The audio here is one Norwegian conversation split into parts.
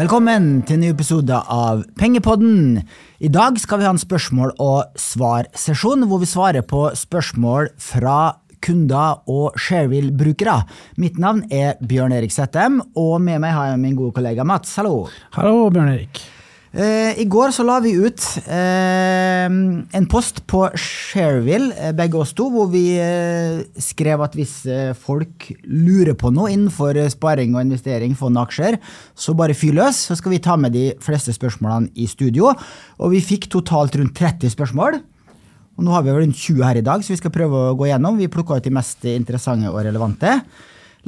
Velkommen til en ny episode av Pengepodden. I dag skal vi ha en spørsmål- og svar-sesjon, hvor vi svarer på spørsmål fra kunder og Sharewill-brukere. Mitt navn er Bjørn Erik Settem, og med meg har jeg min gode kollega Mats. Hallo. Hallo, Bjørn Erik. Eh, I går så la vi ut eh, en post på Shareville, eh, begge oss to, hvor vi eh, skrev at hvis eh, folk lurer på noe innenfor eh, sparing og investering, fond og aksjer, så bare fyr løs, så skal vi ta med de fleste spørsmålene i studio. Og vi fikk totalt rundt 30 spørsmål. Og nå har vi rundt 20 her i dag, så vi skal prøve å gå gjennom. Vi plukka ut de mest interessante og relevante.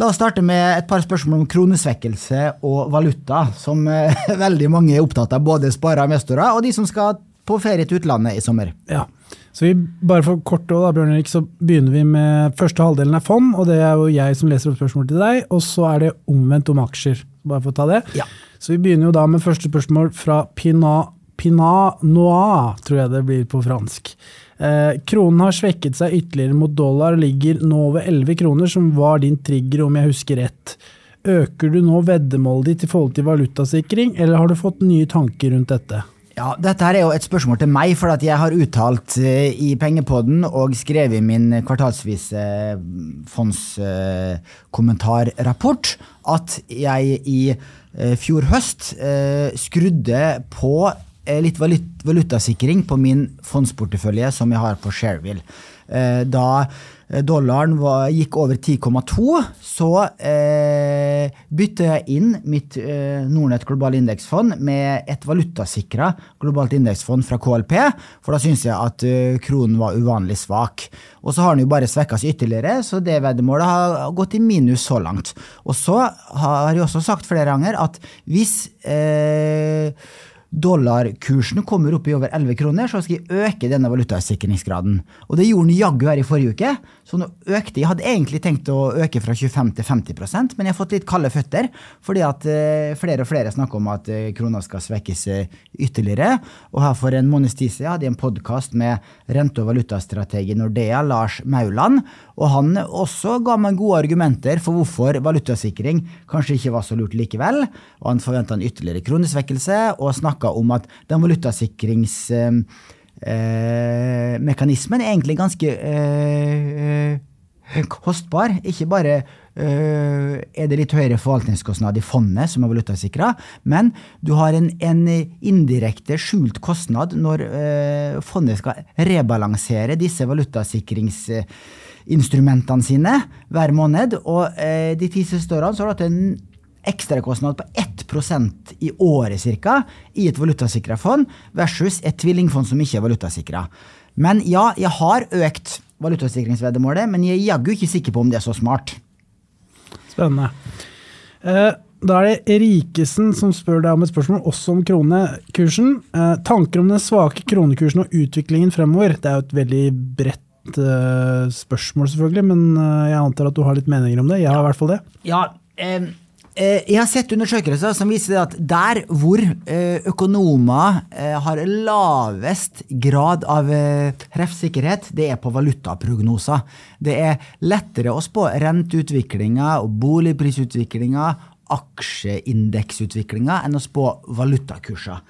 La oss starte med et par spørsmål om kronesvekkelse og valuta, som eh, veldig mange er opptatt av, både sparere og investorer, og de som skal på ferie til utlandet i sommer. Ja, så vi, bare for kort da, Bjørn Erik, så begynner vi med første halvdelen er fond, og det er jo jeg som leser opp spørsmål til deg, og så er det omvendt om aksjer. Bare for å ta det. Ja. Så vi begynner jo da med første spørsmål fra Pinat, Pina Noir, tror jeg det blir på fransk. Eh, kronen har svekket seg ytterligere mot dollar og ligger nå over 11 kroner, som var din trigger, om jeg husker rett. Øker du nå veddemålet ditt i forhold til valutasikring, eller har du fått nye tanker rundt dette? Ja, Dette her er jo et spørsmål til meg, for jeg har uttalt eh, i Pengepodden og skrevet i min kvartalsvise fondskommentarrapport at jeg i eh, fjor høst eh, skrudde på eh, litt valutasikring på min fondsportefølje som jeg har på Shareville. Eh, Da eh, dollaren var, gikk over 10,2, så eh, bytte jeg inn mitt eh, Nordnett globale indeksfond med et valutasikra globalt indeksfond fra KLP, for da syns jeg at eh, kronen var uvanlig svak. Og så har den jo bare svekka seg ytterligere, så det veddemålet har gått i minus så langt. Og så har jeg også sagt flere ganger at hvis eh, dollarkursen kommer opp i over 11 kroner, så skal jeg øke denne valutasikringsgraden. Og det gjorde den jaggu her i forrige uke. Så nå økte Jeg hadde egentlig tenkt å øke fra 25 til 50% men jeg har fått litt kalde føtter. Fordi at eh, flere og flere snakker om at eh, krona skal svekkes eh, ytterligere. Og her for en måneds tid siden hadde jeg en podkast med rente- og valutastrateg i Nordea, Lars Mauland. Og han også ga meg gode argumenter for hvorfor valutasikring kanskje ikke var så lurt likevel. Og han forventa en ytterligere kronesvekkelse, og snakka om at den valutasikrings eh, mekanismen er egentlig ganske eh, eh, kostbar. Ikke bare eh, er det litt høyere forvaltningskostnad i fondet, som er valutasikra, men du har en, en indirekte skjult kostnad når eh, fondet skal rebalansere disse valutasikringsinstrumentene sine hver måned. Og eh, de ti siste årene så har du hatt en ekstrakostnad på 1% i året cirka, i et valutasikra fond, versus et tvillingfond som ikke er valutasikra. Men ja, jeg har økt valutasikringsveddemålet, men jeg er jaggu ikke sikker på om det er så smart. Spennende. Eh, Da er det Rikesen som spør deg om et spørsmål, også om kronekursen. Eh, tanker om den svake kronekursen og utviklingen fremover? Det er jo et veldig bredt eh, spørsmål, selvfølgelig, men jeg antar at du har litt meninger om det. Jeg har i hvert fall det. Ja, eh, jeg har sett undersøkelser som viser at der hvor eh, økonomer eh, har lavest grad av eh, treffsikkerhet, det er på valutaprognoser. Det er lettere å spå renteutviklinga og boligprisutviklinga, aksjeindeksutviklinga, enn å spå valutakurser.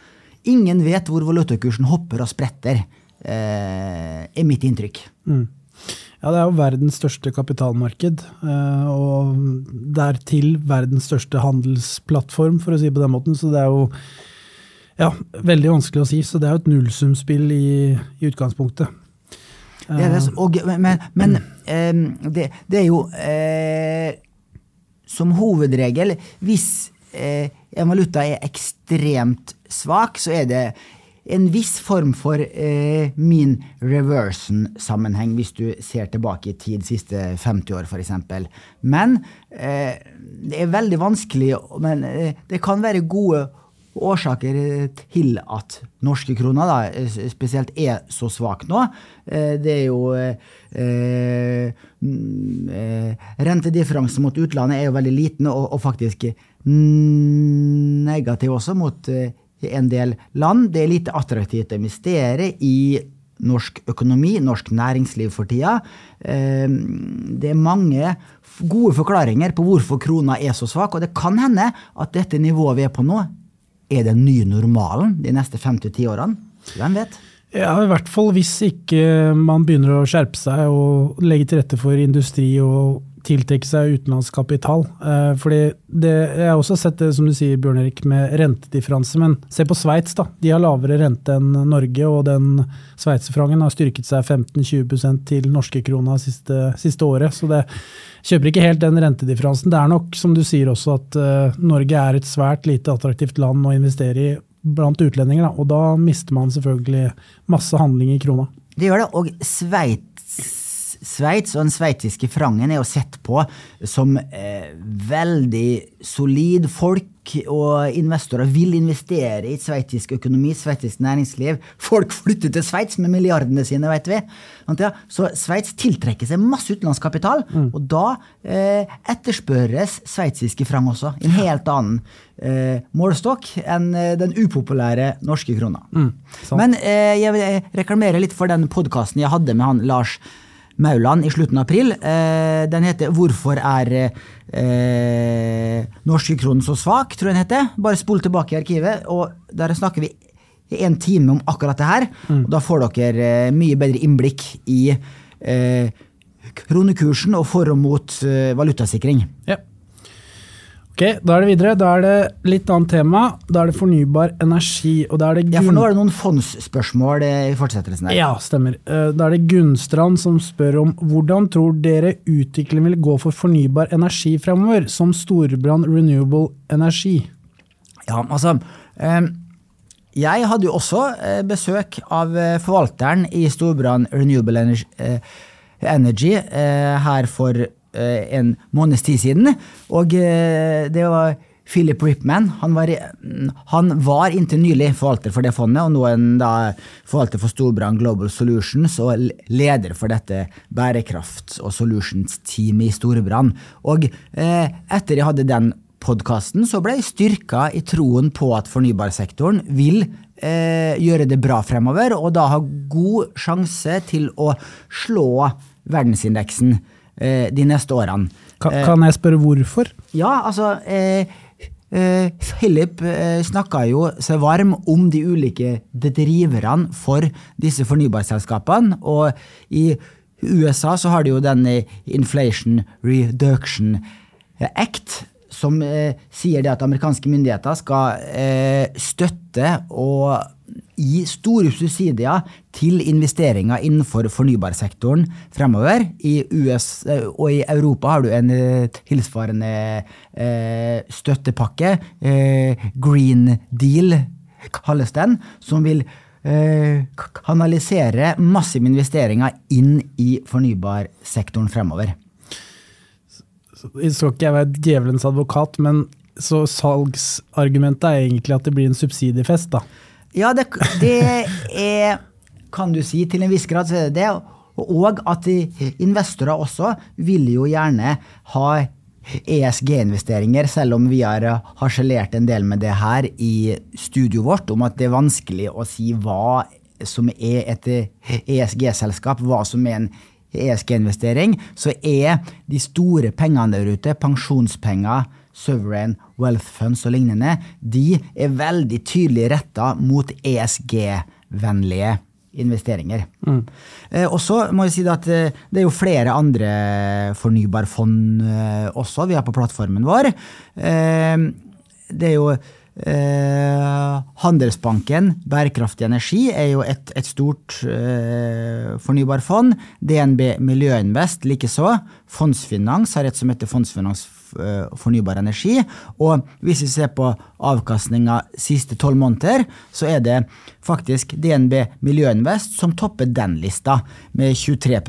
Ingen vet hvor valutakursen hopper og spretter, eh, er mitt inntrykk. Ja, det er jo verdens største kapitalmarked, eh, og dertil verdens største handelsplattform, for å si det på den måten. Så det er jo ja, veldig vanskelig å si. Så det er jo et nullsumspill i, i utgangspunktet. Det det, og, men men det, det er jo eh, som hovedregel Hvis eh, en valuta er ekstremt svak, så er det en viss form for eh, min reversion-sammenheng, hvis du ser tilbake i tid, siste 50 år f.eks. Men eh, det er veldig vanskelig Men eh, det kan være gode årsaker til at norske kroner da, eh, spesielt er så svak nå. Eh, Det er jo eh, mm, eh, Rentedifferansen mot utlandet er jo veldig liten, og, og faktisk negativ også mot eh, en del land. Det er lite attraktivt å investere i norsk økonomi, norsk næringsliv for tida. Eh, Det er mange gode forklaringer på hvorfor krona er så svak, og det kan hende at dette nivået vi er på nå, er den nye normalen de neste fem til ti årene? Hvem vet? Ja, I hvert fall hvis ikke man begynner å skjerpe seg og legge til rette for industri og tiltrekke seg utenlandsk kapital. Eh, fordi det, Jeg har også sett det som du sier, Bjørn Erik, med rentedifferanse. Men se på Sveits. da. De har lavere rente enn Norge, og den sveitserfrangen har styrket seg 15-20% til norske krona siste, siste året. Så det kjøper ikke helt den rentedifferansen. Det er nok, som du sier også, at uh, Norge er et svært lite attraktivt land å investere i blant utlendinger. Da, og da mister man selvfølgelig masse handling i krona. Det gjør det, og Sveits Sveits og den sveitsiske frangen er jo sett på som eh, veldig solid. Folk og investorer vil investere i sveitsisk økonomi, sveitsisk næringsliv. Folk flytter til Sveits med milliardene sine, vet vi. Så Sveits tiltrekker seg masse utenlandskapital, mm. og da eh, etterspørres sveitsiske frang også. En helt annen eh, målestokk enn eh, den upopulære norske krona. Mm, Men eh, jeg vil reklamere litt for den podkasten jeg hadde med han Lars Mauland i slutten av april. Eh, den heter 'Hvorfor er eh, norske kronen så svak?' tror jeg den heter. Bare spol tilbake i arkivet, og der snakker vi en time om akkurat det her. Mm. og Da får dere eh, mye bedre innblikk i eh, kronekursen og for og mot eh, valutasikring. Ja. Ok, Da er det videre. Da er det litt annet tema. Da er det fornybar energi. og da er det Ja, For nå er det noen fondsspørsmål i fortsettelsen her. Ja, stemmer. Eh, da er det Gunnstrand som spør om hvordan tror dere utviklingen vil gå for fornybar energi fremover, som Storbrann Renewable Energi? Ja, altså... Jeg hadde jo også eh, besøk av eh, forvalteren i Storbrann Renewable Energy her for Eh, en måneds tid siden. Og eh, det var Philip Ripman. Han var, han var, inntil nylig forvalter for det fondet, og nå er han da forvalter for Storbrann Global Solutions og leder for dette bærekrafts- og solutions-teamet i Storbrann. Og eh, etter jeg hadde den podkasten, så ble jeg styrka i troen på at fornybarsektoren vil eh, gjøre det bra fremover, og da ha god sjanse til å slå verdensindeksen. Eh, de neste årene. Kan, eh, kan jeg spørre hvorfor? Ja, altså eh, eh, Philip eh, snakka jo seg varm om de ulike driverne for disse fornybarselskapene. Og i USA så har de jo den Inflation Reduction Act, som sier det at amerikanske myndigheter skal eh, støtte og gi store subsidier til investeringer innenfor fornybarsektoren fremover. I US eh, og i Europa har du en eh, tilsvarende eh, støttepakke, Green Deal kalles den, som vil kanalisere massive investeringer inn i fornybarsektoren fremover. Jeg skal ikke jeg være djevelens advokat, men så salgsargumentet er egentlig at det blir en subsidiefest, da? Ja, det, det er Kan du si. Til en viss grad så er det det. Og at investorer også vil jo gjerne ha ESG-investeringer, selv om vi har harselert en del med det her i studioet vårt, om at det er vanskelig å si hva som er et ESG-selskap, hva som er en ESG-investering, så er de store pengene der ute, pensjonspenger, sovereign wealth funds og lignende, de er veldig tydelig retta mot ESG-vennlige investeringer. Mm. Eh, og så må jeg si at eh, det er jo flere andre fornybarfond eh, også vi har på plattformen vår. Eh, det er jo Handelsbanken, bærekraftig energi, er jo et, et stort fornybarfond. DNB Miljøinvest likeså. Fondsfinans har et som heter Fondsfinans fornybar energi. Og hvis vi ser på avkastninga siste tolv måneder, så er det faktisk DNB Miljøinvest som topper den lista, med 23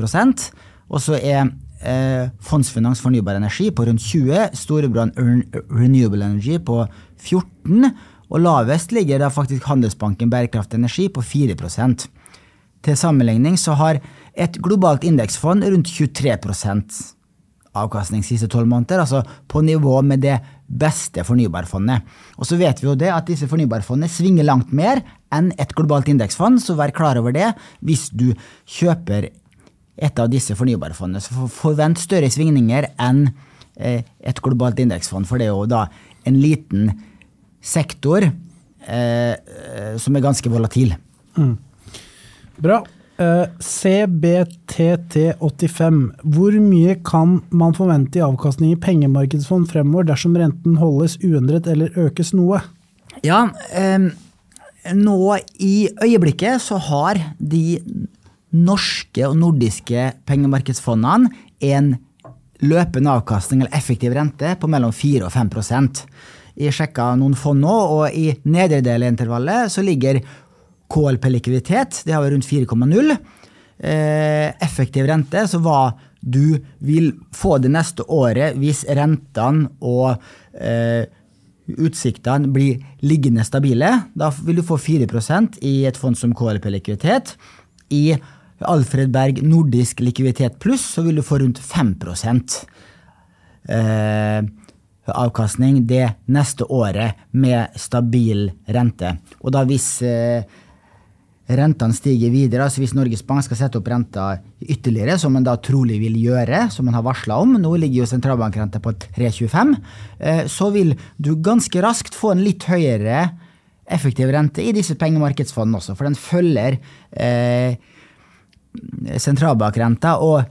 Og så er eh, Fondsfinans fornybar energi på rundt 20, Storebrand Renewable Energy på 14, og lavest ligger da faktisk Handelsbanken Bærekraftig energi på 4 Til sammenligning så har et globalt indeksfond rundt 23 avkastning siste tolv måneder, altså på nivå med det beste fornybarfondet. Og så vet vi jo det at disse fornybarfondene svinger langt mer enn et globalt indeksfond, så vær klar over det hvis du kjøper et av disse fornybarfondene. Så forvent større svingninger enn eh, et globalt indeksfond, for det er jo da en liten sektor eh, eh, som er ganske volatil. Bra. Eh, CBTT85. Hvor mye kan man forvente i avkastning i pengemarkedsfond fremover dersom renten holdes uendret eller økes noe? Ja, nå i øyeblikket så har de norske og nordiske pengemarkedsfondene en løpende avkastning eller effektiv rente på mellom 4 og 5% Jeg sjekka noen fond nå, og i nedre del intervallet så ligger KLP-likviditet, det har vi rundt 4,0. Eh, effektiv rente, så hva du vil få det neste året hvis rentene og eh, utsiktene blir liggende stabile. Da vil du få 4% i et fond som KLP likviditet. I Alfred Berg nordisk likviditet pluss så vil du få rundt 5 eh, avkastning det neste året med stabil rente. Og da hvis eh, rentene stiger videre, altså hvis Norges Bank skal sette opp renta ytterligere, som man da trolig vil gjøre, som man har varsla om, nå ligger jo sentralbankrenta på 3,25, eh, så vil du ganske raskt få en litt høyere effektiv rente i disse pengemarkedsfondene også, for den følger eh, sentralbankrenta og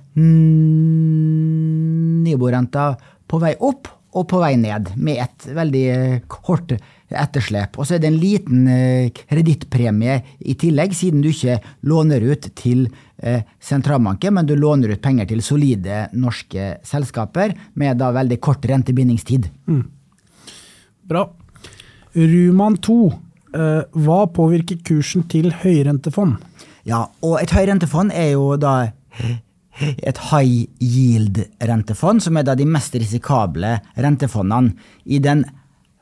Nibo-renta på vei opp og på vei ned, med et veldig eh, kort etterslep. Og så er det en liten eh, kredittpremie i tillegg, siden du ikke låner ut til eh, sentralbanken, men du låner ut penger til solide norske selskaper med da veldig kort rentebindingstid. Mm. Bra. Ruman 2. Hva påvirker kursen til høyrentefond? Ja, og et høyrentefond er jo da et high yield-rentefond, som er da de mest risikable rentefondene. I den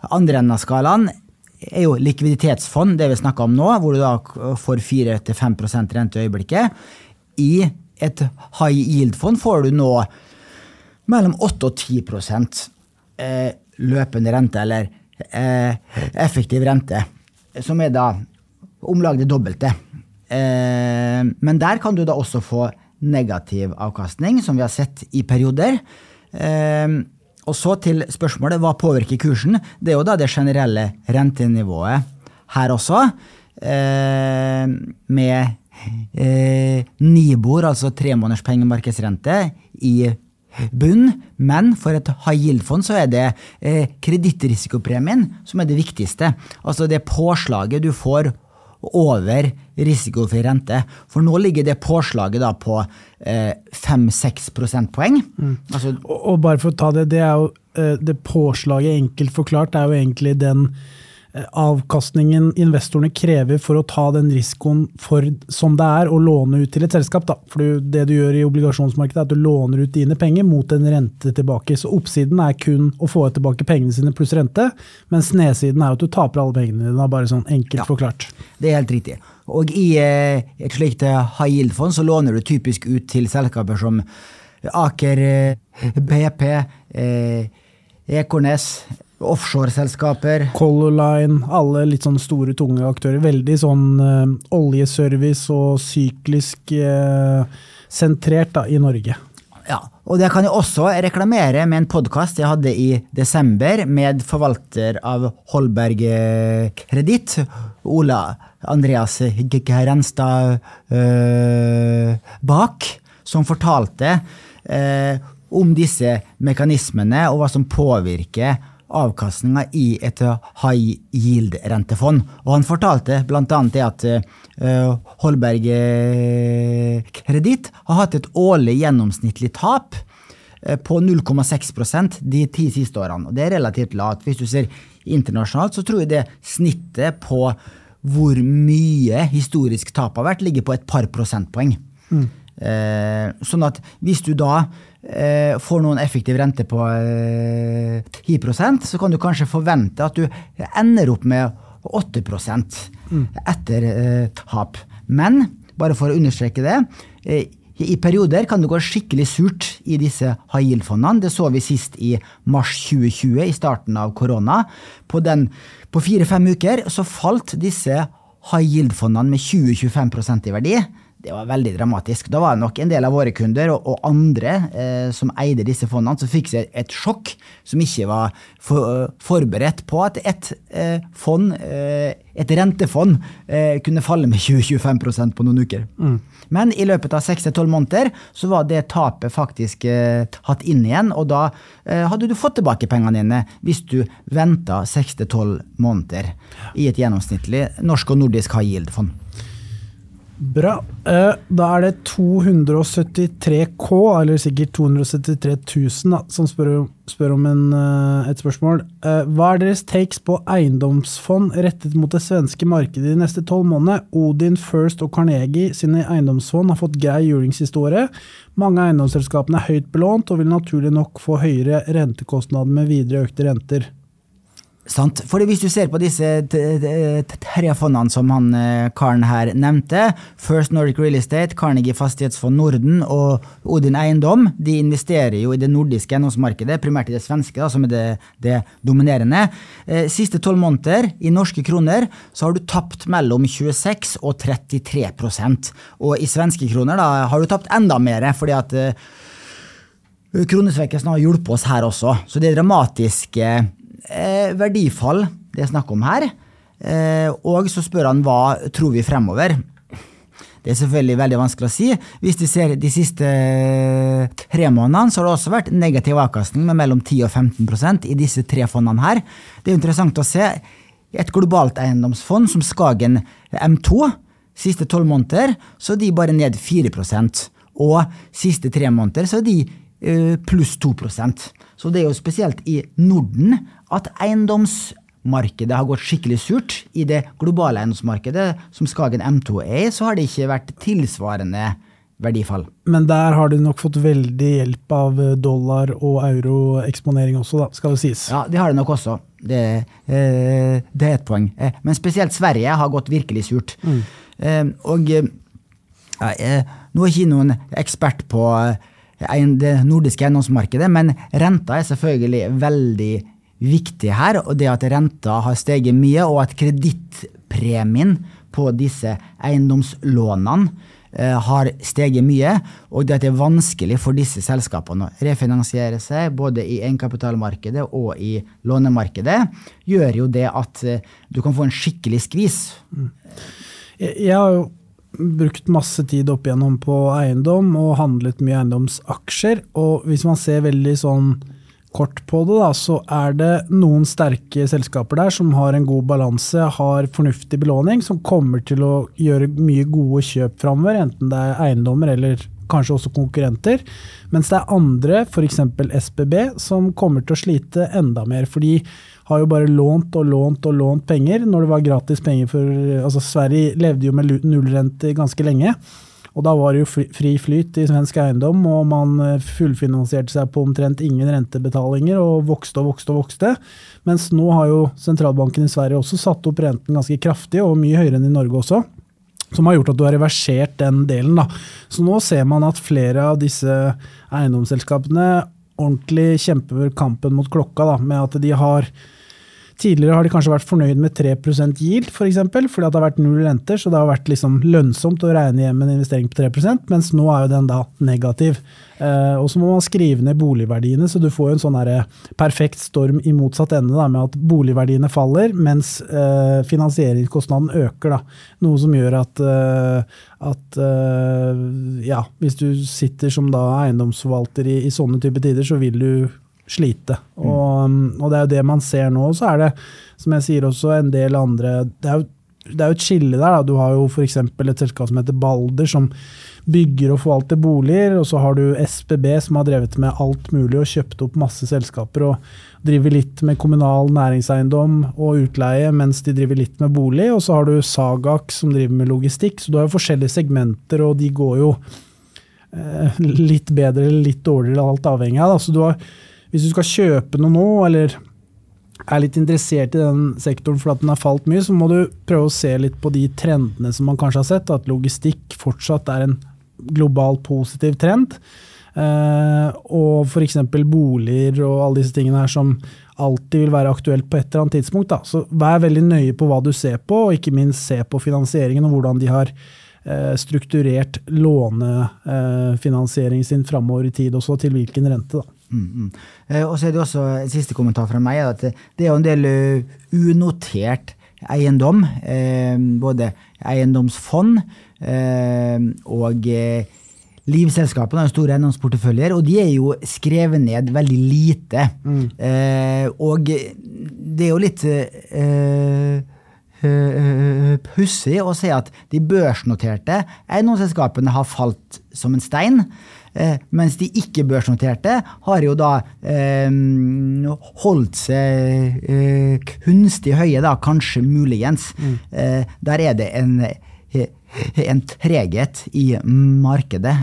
andre enden av skalaen er jo likviditetsfond, det vi snakker om nå, hvor du da får 4-5 rente i øyeblikket. I et high yield-fond får du nå mellom 8 og 10 eh, løpende rente, eller eh, effektiv rente, som er da om lag det dobbelte. Eh, men der kan du da også få negativ avkastning, som vi har sett i perioder. Og så til spørsmålet hva påvirker kursen. Det er jo da det generelle rentenivået her også. Eh, med eh, Nibor, altså tremåneders pengemarkedsrente, i bunn. Men for et high yield-fond så er det eh, kredittrisikopremien som er det viktigste. Altså det påslaget du får over risikofri rente. For nå ligger det påslaget da på eh, 5-6 prosentpoeng. Mm. Altså, og, og, bare for å ta det, det er jo eh, det påslaget enkelt forklart er jo egentlig den avkastningen investorene krever for å ta den risikoen for, som det er å låne ut til et selskap. Da. For det du gjør i obligasjonsmarkedet, er at du låner ut dine penger mot en rente tilbake. Så oppsiden er kun å få tilbake pengene sine pluss rente, mens nedsiden er at du taper alle pengene dine. Bare sånn enkelt ja, forklart. Det er helt riktig. Og i eh, et slikt eh, high yield-fond så låner du typisk ut til selskaper som Aker, BP, Ekornes Offshoreselskaper. Color Line, alle litt sånn store, tunge aktører. Veldig sånn uh, oljeservice og syklisk uh, sentrert da, i Norge. Ja, og det kan jeg også reklamere med en podkast jeg hadde i desember med forvalter av Holberg Kreditt, Ola Andreas Grenstad uh, Bak, som fortalte om disse mekanismene og hva som påvirker avkastninga i et high yield-rentefond. Og han fortalte bl.a. det at uh, Holberg eh, Kreditt har hatt et årlig gjennomsnittlig tap uh, på 0,6% de ti siste årene. Og det er relativt lavt. Hvis du ser internasjonalt, så tror jeg det snittet på hvor mye historisk tap har vært, ligger på et par prosentpoeng. Mm. Uh, sånn at hvis du da Eh, får noen effektiv rente på 10 eh, så kan du kanskje forvente at du ender opp med 8 mm. etter eh, tap. Men bare for å understreke det, i perioder kan det gå skikkelig surt i disse high yield-fondene. Det så vi sist i mars 2020, i starten av korona. På, på fire-fem uker så falt disse high yield-fondene med 20-25% i verdi. Det var veldig dramatisk. Da var det nok en del av våre kunder og, og andre eh, som eide disse fondene, som fikk seg et sjokk som ikke var for, forberedt på at et eh, fond, eh, et rentefond, eh, kunne falle med 20-25% på noen uker. Mm. Men i løpet av 6-12 måneder så var det tapet faktisk eh, hatt inn igjen, og da eh, hadde du fått tilbake pengene dine hvis du venta 6-12 måneder i et gjennomsnittlig norsk og nordisk high yield-fond. Bra. Eh, da er det 273 K, eller sikkert 273 000, da, som spør, spør om en, eh, et spørsmål. Eh, hva er deres takes på eiendomsfond rettet mot det svenske markedet de neste tolv månedene? Odin, First og Carnegie sine eiendomsfond har fått grei juling siste året. Mange av eiendomsselskapene er høyt belånt og vil naturlig nok få høyere rentekostnader med videre økte renter. Sant? Fordi Hvis du ser på disse tre fondene som han eh, karen her nevnte, First Nordic Real Estate, Carnegie Fastighetsfond Norden og Odin Eiendom, de investerer jo i det nordiske eiendomsmarkedet, primært i det svenske, da, som er det, det dominerende. Eh, siste tolv måneder, i norske kroner, så har du tapt mellom 26 og 33% Og i svenske kroner da, har du tapt enda mer, fordi at eh, kronesvekkelsen har hjulpet oss her også. Så det er dramatiske eh, verdifall det er snakk om her. Eh, og så spør han hva tror vi fremover. Det er selvfølgelig veldig vanskelig å si. Hvis du ser de siste eh, tre månedene, så har det også vært negativ avkastning med mellom 10 og 15% i disse tre fondene her. Det er interessant å se. Et globalt eiendomsfond som Skagen M2, siste tolv måneder, så er de bare ned 4% Og siste tre måneder så er de uh, pluss 2% Så det er jo spesielt i Norden at eiendomsmarkedet har gått skikkelig surt. I det globale eiendomsmarkedet som Skagen M2 er i, så har det ikke vært tilsvarende verdifall. Men der har du nok fått veldig hjelp av dollar- og euroeksponering også, da, skal det sies. Ja, det har det nok også. Det, eh, det er et poeng. Eh, men spesielt Sverige har gått virkelig surt. Mm. Eh, og eh, nå er ikke noen ekspert på eh, det nordiske eiendomsmarkedet, men renta er selvfølgelig veldig viktig her, og det at renta har steget mye, og at kredittpremien på disse eiendomslånene eh, har steget mye, og det at det er vanskelig for disse selskapene å refinansiere seg både i egenkapitalmarkedet og i lånemarkedet, gjør jo det at eh, du kan få en skikkelig skvis. Mm. Jeg har jo brukt masse tid opp igjennom på eiendom og handlet mye eiendomsaksjer, og hvis man ser veldig sånn kort på det, da, så er det noen sterke selskaper der som har en god balanse, har fornuftig belåning, som kommer til å gjøre mye gode kjøp framover, enten det er eiendommer eller kanskje også konkurrenter. Mens det er andre, f.eks. SBB, som kommer til å slite enda mer. For de har jo bare lånt og lånt og lånt penger når det var gratis penger for altså Sverige levde jo med nullrente ganske lenge. Og da var det jo fri flyt i svensk eiendom, og man eh, fullfinansierte seg på omtrent ingen rentebetalinger og vokste og vokste og vokste. Mens nå har jo sentralbanken i Sverige også satt opp renten ganske kraftig, og mye høyere enn i Norge også. Som har gjort at du har reversert den delen. Da. Så nå ser man at flere av disse eiendomsselskapene ordentlig kjemper kampen mot klokka, da, med at de har Tidligere har de kanskje vært fornøyd med 3 yield, f.eks., for eksempel, fordi det har vært null renter, så det har vært liksom lønnsomt å regne hjem en investering på 3% mens nå er jo den da negativ. Eh, og så må man skrive ned boligverdiene, så du får jo en sånn perfekt storm i motsatt ende, da, med at boligverdiene faller, mens eh, finansieringskostnaden øker. Da. Noe som gjør at, eh, at ja, hvis du sitter som da eiendomsforvalter i, i sånne type tider, så vil du slite. Mm. Og, og, det er jo det man ser nå. Så er det, som jeg sier også, en del andre Det er jo, det er jo et skille der. Da. Du har jo f.eks. et selskap som heter Balder, som bygger og forvalter boliger. Og så har du SBB, som har drevet med alt mulig og kjøpt opp masse selskaper. og driver litt med kommunal næringseiendom og utleie, mens de driver litt med bolig. Og så har du Sagak, som driver med logistikk. Så du har jo forskjellige segmenter, og de går jo eh, litt bedre eller litt dårligere, alt avhengig av. Da. Så du har hvis du skal kjøpe noe nå, eller er litt interessert i den sektoren fordi den har falt mye, så må du prøve å se litt på de trendene som man kanskje har sett. At logistikk fortsatt er en global positiv trend. Uh, og f.eks. boliger og alle disse tingene her som alltid vil være aktuelt på et eller annet tidspunkt. Da. Så vær veldig nøye på hva du ser på, og ikke minst se på finansieringen og hvordan de har uh, strukturert lånefinansieringen sin framover i tid, også til hvilken rente. da. Mm, mm. Eh, og så er det også en siste kommentar fra meg, at det, er jo en del uh, unotert eiendom. Eh, både eiendomsfond eh, og eh, Livselskapene har store eiendomsporteføljer, og de er jo skrevet ned veldig lite. Mm. Eh, og det er jo litt eh, pussig å si at de børsnoterte eiendomsselskapene har falt som en stein. Uh, mens de ikke-børsnoterte har jo da uh, holdt seg kunstig høye, da, kanskje muligens. Mm. der er det en, en treghet i markedet.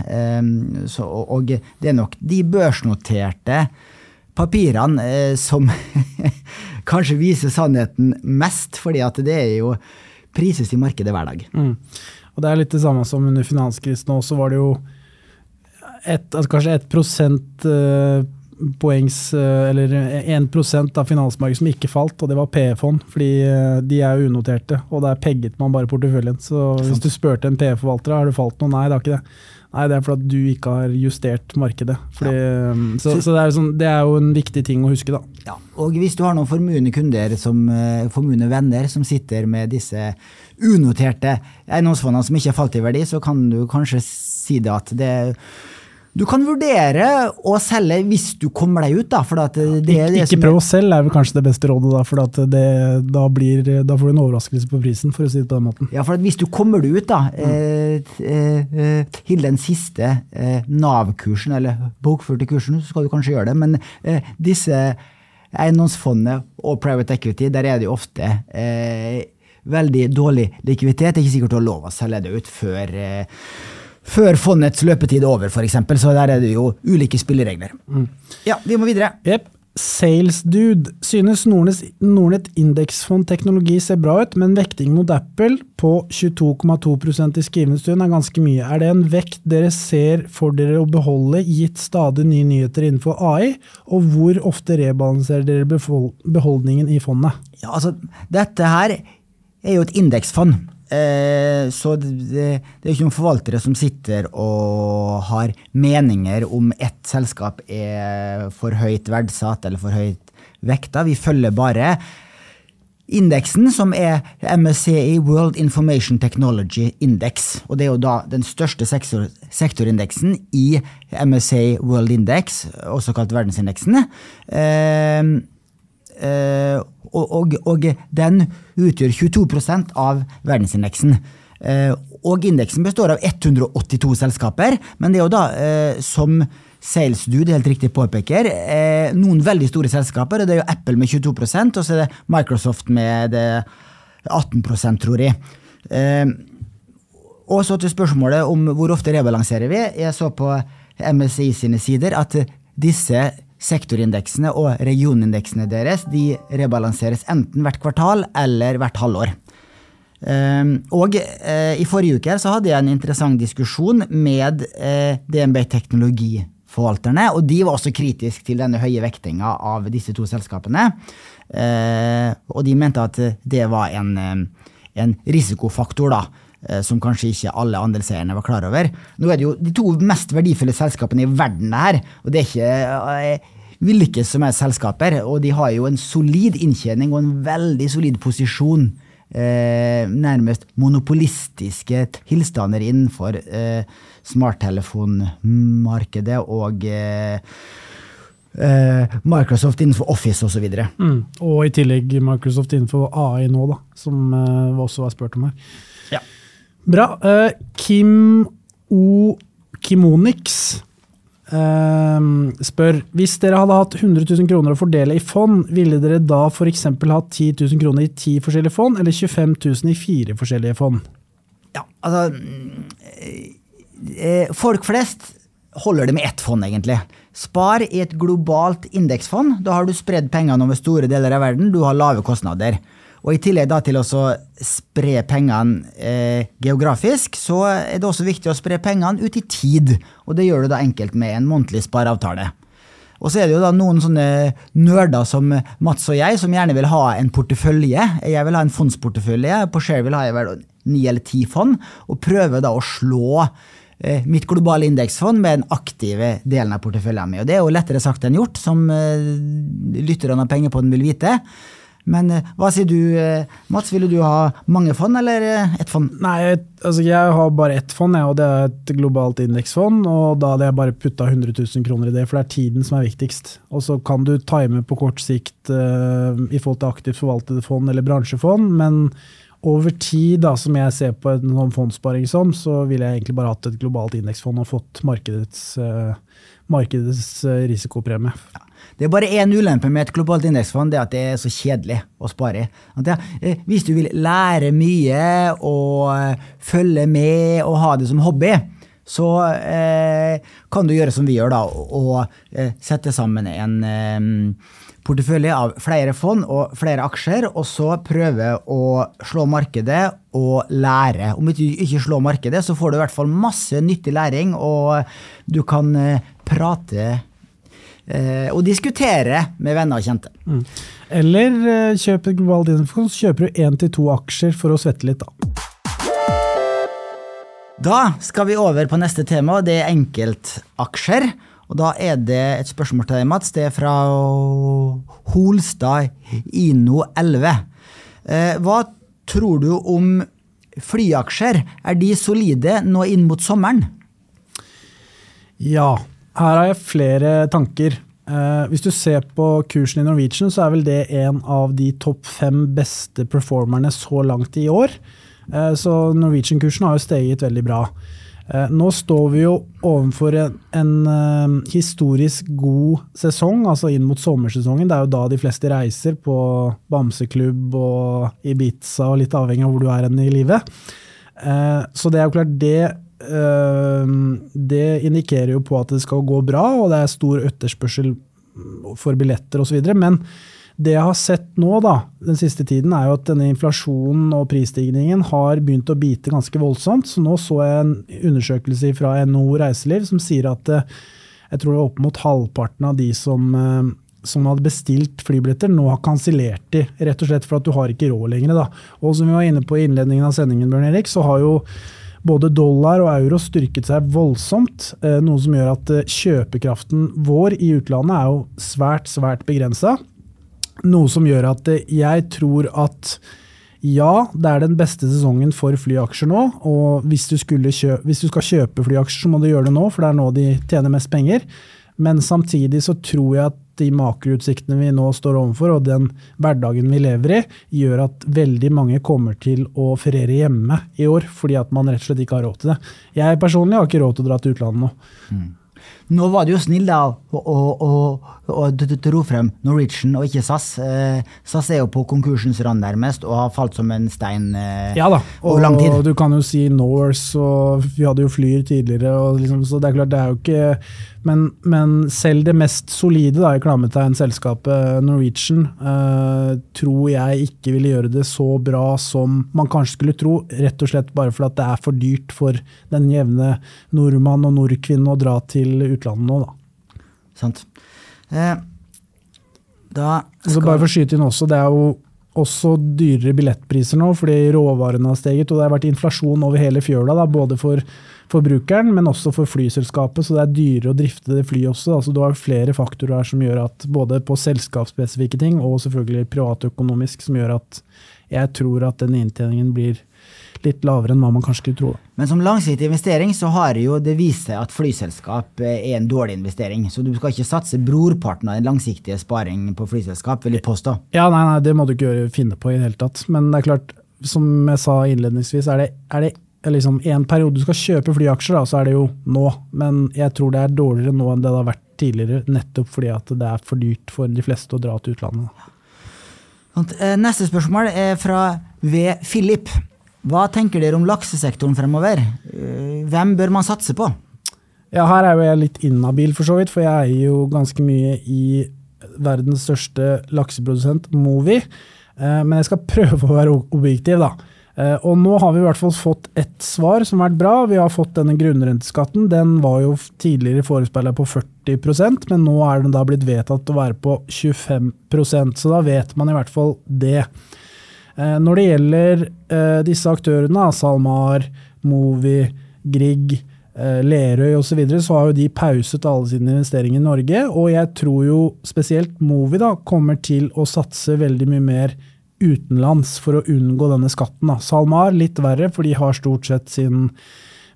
Så, og det er nok de børsnoterte papirene som kanskje viser sannheten mest, fordi at det er jo prises i markedet hver dag. Mm. Og Det er litt det samme som under finanskrisen også, var det jo et, altså kanskje et prosent uh, eller 1% av finansmarkedet som ikke falt, og det var PE-fond. Fordi uh, de er jo unoterte, og der pegget man bare porteføljen. Så hvis du spurte en PE-forvalter har det falt noe, nei det har ikke det. Nei, det er fordi du ikke har justert markedet. Fordi, ja. Så, så det, er sånn, det, er jo en viktig ting å huske, da. Ja, og hvis du har noen formuende kunder, som, eh, formuende venner, som sitter med disse unoterte eiendomsfondene som ikke har falt i verdi, så kan du kanskje si det at det er du kan vurdere å selge hvis du kommer deg ut. Da, det, det ikke, ikke prøv å selge er vel kanskje det beste rådet, da, for det, da, blir, da, får du en overraskelse på prisen. for å si det på den måten. Ja, for Hvis du kommer deg ut da, mm. eh, eh, til den siste eh, Nav-kursen, eller bokførte kursen, så skal du kanskje gjøre det. Men eh, disse eiendomsfondene og private equity, der er det jo ofte eh, veldig dårlig likviditet. Det er ikke sikkert du har lov å selge det ut før eh, før fondets løpetid er over, f.eks. Så der er det jo ulike spilleregler. Mm. Ja, vi må videre. Yep. Salesdude synes Nordnett indeksfond teknologi ser bra ut, men vekting mot Apple på 22,2% i skrivende stund er ganske mye. Er det en vekt dere ser for dere å beholde, gitt stadig nye nyheter innenfor AI? Og hvor ofte rebalanserer dere beholdningen i fondet? Ja, altså, dette her er jo et indeksfond. Eh, så det, det, er ikke noen forvaltere som sitter og har meninger om ett selskap er for høyt verdsatt eller for høyt vekta. Vi følger bare indeksen, som er MSCI World Information Technology Index. Og det er jo da den største sektor, sektorindeksen i MSCI World Index, også kalt verdensindeksen. Eh, eh, og, og, og, den utgjør 22% av verdensindeksen. Eh, og indeksen består av 182 selskaper, men det er jo da, eh, som SalesDude helt riktig påpeker, eh, noen veldig store selskaper. og Det er jo Apple med 22 og så er det Microsoft med 18% tror jeg. Og så til spørsmålet om hvor ofte rebalanserer vi. Jeg så på MSI sine sider at disse sektorindeksene og regionindeksene deres de rebalanseres enten hvert kvartal eller hvert halvår. Ehm, og eh, i forrige uke så hadde jeg en interessant diskusjon med eh, DNB Teknologiforvalterne, og de var også kritiske til denne høye vektinga av disse to selskapene. Eh, og de mente at det var en, en risikofaktor, da som kanskje ikke alle andelseierne var klar over. Nå er det jo de to mest verdifulle selskapene i verden her, og det er ikke hvilke som er selskaper. Og de har jo en solid inntjening og en veldig solid posisjon. Eh, nærmest monopolistiske tilstander innenfor eh, smarttelefonmarkedet og eh, eh Microsoft innenfor Office osv. Og, så mm, og i tillegg Microsoft innenfor AI nå, da, som også var spurt om her. Ja. Bra. Uh, Kim O. Kimonix Uh, spør hvis dere hadde hatt 100 000 kroner å fordele i fond, ville dere da f.eks. hatt 10 000 kroner i ti forskjellige fond, eller 25 000 i fire forskjellige fond? Ja, altså eh, Folk flest holder det med ett fond, egentlig. Spar i et globalt indeksfond. Da har du spredd pengene over store deler av verden, du har lave kostnader. Og I tillegg da til å spre pengene eh, geografisk, så er det også viktig å spre pengene ut i tid. Og det gjør du da enkelt med en månedlig spareavtale. Og så er det jo da noen sånne nerder som Mats og jeg, som gjerne vil ha en portefølje. Jeg vil ha en fondsportefølje. På Share vil jeg vel ni eller ti fond, og prøver da å slå eh, mitt globale indeksfond med den aktive delen av porteføljen min. Og det er jo lettere sagt enn gjort, som eh, lytterne av Pengepodden vil vite. Men eh, hva sier du, eh, Mats? Ville du ha mange fond eller eh, ett fond? Nei, altså jeg har bare ett fond, og det er et globalt indeksfond. og Da hadde jeg bare putta 100 000 kroner i det, for det er tiden som er viktigst. Og så kan du time på kort sikt uh, i forhold til aktivt forvaltede fond eller bransjefond, men over tid, da, som jeg ser på en sånn fondssparing som, så ville jeg egentlig bare hatt et globalt indeksfond og fått markedets, uh, markedets uh, risikopremie. Ja. Det er bare én ulempe med et globalt indeksfond, det er at det er så kjedelig å spare i. Eh, hvis du vil lære mye og eh, følge med og ha det som hobby, så eh, kan du gjøre som vi gjør, da, og eh, sette sammen en eh, portefølje av flere fond og flere aksjer, og så prøve å slå markedet og lære. Om du ikke slår markedet, så får du i hvert fall masse nyttig læring, og du kan eh, prate og diskutere med venner og kjente. Mm. Eller eh, kjøp et globalt index, så kjøper du én til to aksjer for å svette litt, da. Da skal vi over på neste tema, det er enkeltaksjer. Og da er det et spørsmål til deg, Mats. Det er fra Holstad Ino11. Eh, hva tror du om flyaksjer? Er de solide nå inn mot sommeren? Ja, her har jeg flere tanker. Uh, hvis du ser på kursen i Norwegian, så er vel det en av de topp fem beste performerne så langt i år. Uh, så Norwegian-kursen har jo steget veldig bra. Eh, nå står vi jo overfor en, en historisk god sesong, altså inn mot sommersesongen. Det er jo da de fleste reiser på bamseklubb og Ibiza, og litt avhengig av hvor du er i livet. Så det er jo klart det det indikerer jo på at det skal gå bra, og det er stor etterspørsel for billetter osv. Men det jeg har sett nå da, den siste tiden, er jo at denne inflasjonen og prisstigningen har begynt å bite ganske voldsomt. Så nå så jeg en undersøkelse fra NHO Reiseliv som sier at eh, jeg tror det er opp mot halvparten av de som, eh, som hadde bestilt flybilletter, nå har kansellert de. Rett og slett for at du har ikke råd lenger. Da. Og som vi var inne på i innledningen av sendingen, Bjørn Erik, så har jo både dollar og euro styrket seg voldsomt, eh, noe som gjør at eh, kjøpekraften vår i utlandet er jo svært, svært begrensa. Noe som gjør at eh, jeg tror at ja, det er den beste sesongen for flyaksjer nå. Og hvis du, kjøpe, hvis du skal kjøpe flyaksjer, så må du gjøre det nå, for det er nå de tjener mest penger. Men samtidig så tror jeg at de makroutsiktene vi nå står overfor, og den hverdagen vi lever i, gjør at veldig mange kommer til å feriere hjemme i år, fordi at man rett og slett ikke har råd til det. Jeg personlig har ikke råd til å dra til utlandet nå. Mm. Nå var du jo snill da, og, og, og, og dro frem Norwegian og ikke SAS. Eh, SAS er jo på konkursens rand nærmest og har falt som en stein eh, ja da. over lang tid. Og du kan jo si Norse, og vi hadde jo Flyr tidligere, liksom, så det er klart det er jo ikke men, men selv det mest solide da, i klammetegn-selskapet Norwegian eh, tror jeg ikke ville gjøre det så bra som man kanskje skulle tro, rett og slett bare fordi det er for dyrt for den jevne nordmann og nordkvinne å dra til utlandet nå. Da. Sant. Eh, da skal... bare for å skyte inn også, det er jo også dyrere billettpriser nå fordi råvarene har steget, og det har vært inflasjon over hele fjøla, da, både for forbrukeren, men også for flyselskapet. Så det er dyrere å drifte det flyet også. Altså, du har flere faktorer her som gjør at både på selskapsspesifikke ting og selvfølgelig privatøkonomisk, som gjør at jeg tror at den inntjeningen blir litt lavere enn hva man kanskje skulle tro. Men som langsiktig investering så har jo det vist seg at flyselskap er en dårlig investering. Så du skal ikke satse brorparten av den langsiktige sparing på flyselskap, vil jeg påstå. Ja, nei, nei, det må du ikke finne på i det hele tatt. Men det er klart, som jeg sa innledningsvis, er det, er det liksom en periode du skal kjøpe flyaksjer, da, så er det jo nå. Men jeg tror det er dårligere nå enn det det har vært tidligere, nettopp fordi at det er for dyrt for de fleste å dra til utlandet. Eh, neste spørsmål er fra V. Philip. Hva tenker dere om laksesektoren fremover? Eh, hvem bør man satse på? Ja, Her er jo jeg litt inhabil, for så vidt, for jeg eier jo ganske mye i verdens største lakseprodusent, Movi. Eh, men jeg skal prøve å være objektiv, da. Eh, og nå har vi i hvert fall fått ett svar som har vært bra. Vi har fått denne grunnrenteskatten. Den var jo tidligere forespeila på 40% men nå er den da blitt vedtatt å være på 25% så da vet man i hvert fall det. Eh, når det gjelder eh, disse aktørene, SalMar, Movi, Grieg, Lerøy osv., så, videre, så har jo de pauset alle sine investeringer i Norge. Og jeg tror jo spesielt Movi da, kommer til å satse veldig mye mer utenlands for å unngå denne skatten. Da. SalMar litt verre, for de har stort sett sin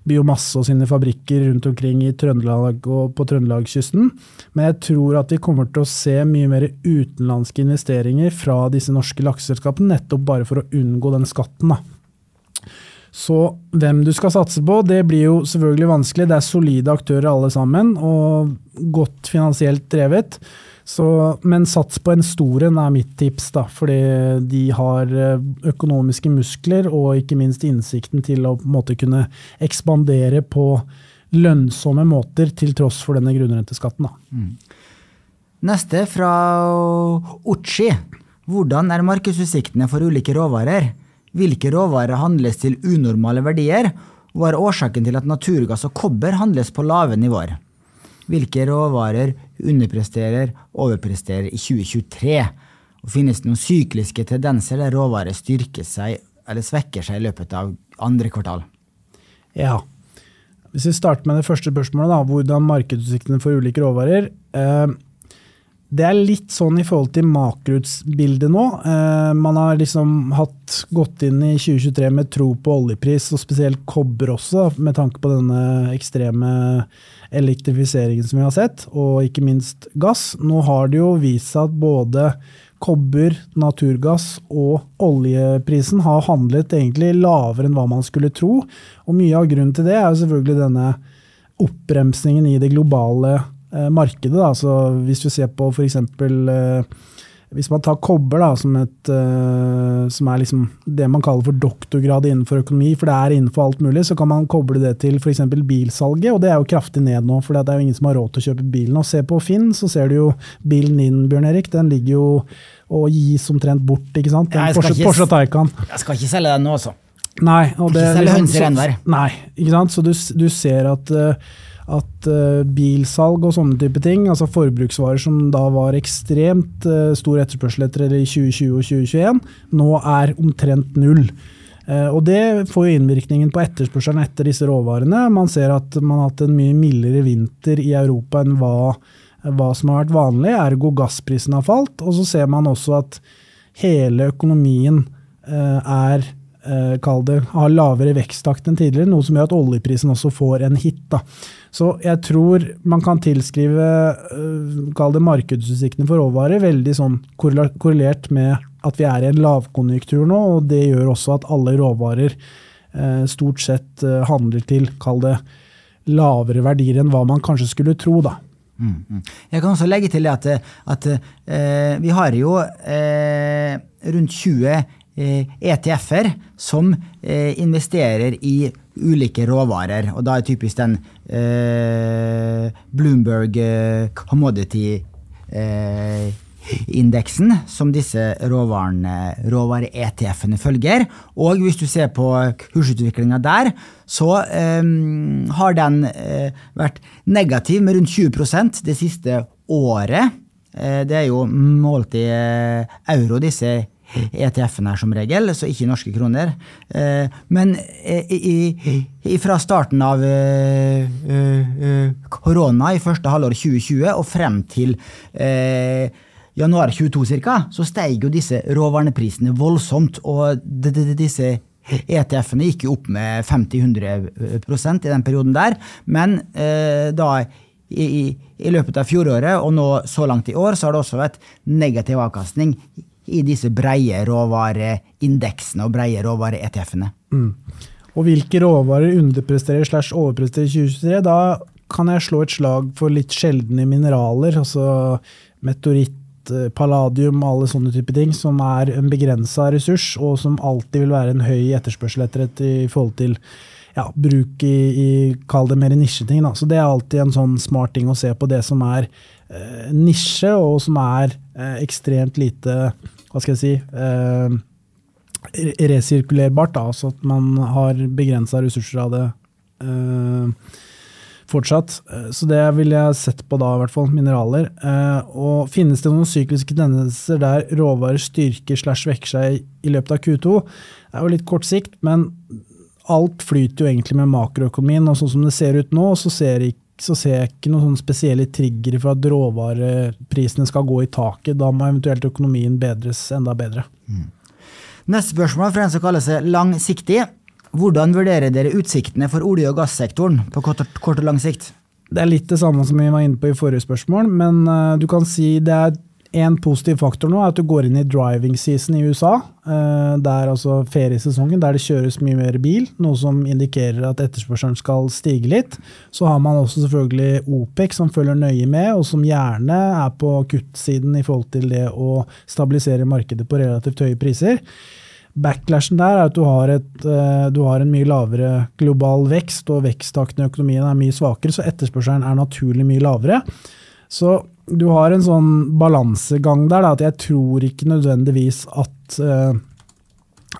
biomasse og sine fabrikker rundt omkring i Trøndelag og på Trøndelagskysten. Men jeg tror at vi kommer til å se mye mer utenlandske investeringer fra disse norske lakseselskapene, nettopp bare for å unngå den skatten. da. Så hvem du skal satse på, det blir jo selvfølgelig vanskelig. Det er solide aktører alle sammen, og godt finansielt drevet. Så, men sats på en stor en er mitt tips, da, fordi de har eh, økonomiske muskler og ikke minst innsikten til å på en måte kunne ekspandere på lønnsomme måter, til tross for denne grunnrenteskatten. Mm. Neste fra Uchi. Hvordan er markedsutsiktene for ulike råvarer? Hvilke råvarer handles til unormale verdier? Hva er årsaken til at naturgass og kobber handles på lave nivåer? Hvilke råvarer underpresterer, overpresterer i 2023? Og finnes det noen sykliske tendenser der råvarer styrker seg eller svekker seg i løpet av andre kvartal? Ja. Hvis vi starter med det første spørsmålet, da, hvordan markedsutsiktene for ulike råvarer. Eh, det er litt sånn i forhold til makrobildet nå. Eh, man har liksom hatt, gått inn i 2023 med tro på oljepris, og spesielt kobber også, med tanke på denne ekstreme elektrifiseringen som vi har sett, og ikke minst gass. Nå har det jo vist seg at både kobber, naturgass og oljeprisen har handlet egentlig lavere enn hva man skulle tro. Og mye av grunnen til det er jo selvfølgelig denne oppbremsingen i det globale eh, markedet. Da. Hvis du ser på f.eks. Eh, hvis man tar kobber da, som, et, uh, som er liksom det man kaller for doktorgrad innenfor økonomi, for det er innenfor alt mulig, så kan man koble det til f.eks. bilsalget, og det er jo kraftig ned nå. For det er jo ingen som har råd til å kjøpe bilen. Og se på Finn, så ser du jo bilen din, Bjørn Erik. Den ligger jo og gis omtrent bort, ikke sant? Den Porsche, ikke, Porsche Taycan. Jeg skal ikke selge den nå, altså. Nei. Og det, ikke selge liksom, hønser ennå. Nei, ikke sant. Så du, du ser at uh, at uh, bilsalg og sånne type ting, altså forbruksvarer som da var ekstremt uh, stor etterspørsel etter i 2020 og 2021, nå er omtrent null. Uh, og Det får jo innvirkningen på etterspørselen etter disse råvarene. Man ser at man har hatt en mye mildere vinter i Europa enn hva, hva som har vært vanlig, ergo gassprisen har falt. Og så ser man også at hele økonomien er kall det, har lavere veksttakt enn tidligere, noe som gjør at oljeprisen også får en hit. da. Så jeg tror man kan tilskrive eh, kall det markedsutsiktene for råvarer veldig sånn korrelert med at vi er i en lavkonjunktur nå, og det gjør også at alle råvarer eh, stort sett øh, handler til, kall det, lavere verdier enn hva man kanskje skulle tro, da. Mm, mm. Jeg kan også legge til at, at eh, vi har jo eh, rundt 20 eh, ETF-er som eh, investerer i ulike råvarer. Og da er typisk den eh, Bloomberg eh, commodity-indeksen eh, som disse råvare-ETF-ene følger. Og hvis du ser på kursutviklinga der, så eh, har den eh, vært negativ med rundt 20% det siste året. Eh, det er jo målt i euro, disse ETF-en her som regel, så ikke norske kroner. Eh, men eh, fra starten av eh, korona i første halvår 2020 og frem til januar 22 ca., så steig jo disse råvareprisene voldsomt. Og disse ETF-ene gikk jo opp med 50-100 i den perioden der. Men da i, i, løpet av fjoråret og nå så langt i år, så har det også vært negativ avkastning i disse breie råvareindeksene og breie råvare-ETF-ene. Mm. Og hvilke råvarer underpresterer slash overpresterer i 2023? Da kan jeg slå et slag for litt sjeldne mineraler, altså meteoritt, eh, palladium, alle sånne type ting, som er en begrensa ressurs, og som alltid vil være en høy etterspørsel etter et i forhold til ja, bruk i, i kall det mer nisjeting. Da. Så det er alltid en sånn smart ting å se på det som er eh, nisje, og som er eh, ekstremt lite hva skal jeg si eh, resirkulerbart. Da, altså at man har begrensa ressurser av det. Eh, fortsatt. Eh, så det ville jeg sett på da, i hvert fall. Mineraler. Eh, og finnes det noen sykliske tendenser der råvarer styrker slash vekker seg i løpet av Q2? Det er jo litt kort sikt, men alt flyter jo egentlig med makroøkonomien. Og sånn som det ser ut nå, så ser, jeg, så ser jeg ikke noen spesielle triggere for at råvareprisene skal gå i taket. Da må eventuelt økonomien bedres enda bedre. Mm. Neste spørsmål fra en som kaller seg langsiktig. Hvordan vurderer dere utsiktene for olje- og gassektoren på kort og, lang sikt? Det er litt det samme som vi var inne på i forrige spørsmål, men uh, du kan si det er en positiv faktor nå er at du går inn i driving season i USA. Det er altså feriesesongen, der det kjøres mye mer bil, noe som indikerer at etterspørselen skal stige litt. Så har man også selvfølgelig OPEC som følger nøye med, og som gjerne er på kuttsiden i forhold til det å stabilisere markedet på relativt høye priser. Backlashen der er at du har, et, eh, du har, en mye lavere global vekst, og veksttakten i økonomien er mye svakere, så etterspørselen er naturlig mye lavere. Så du har en sånn balansegang der, da, at jeg tror ikke nødvendigvis at, uh,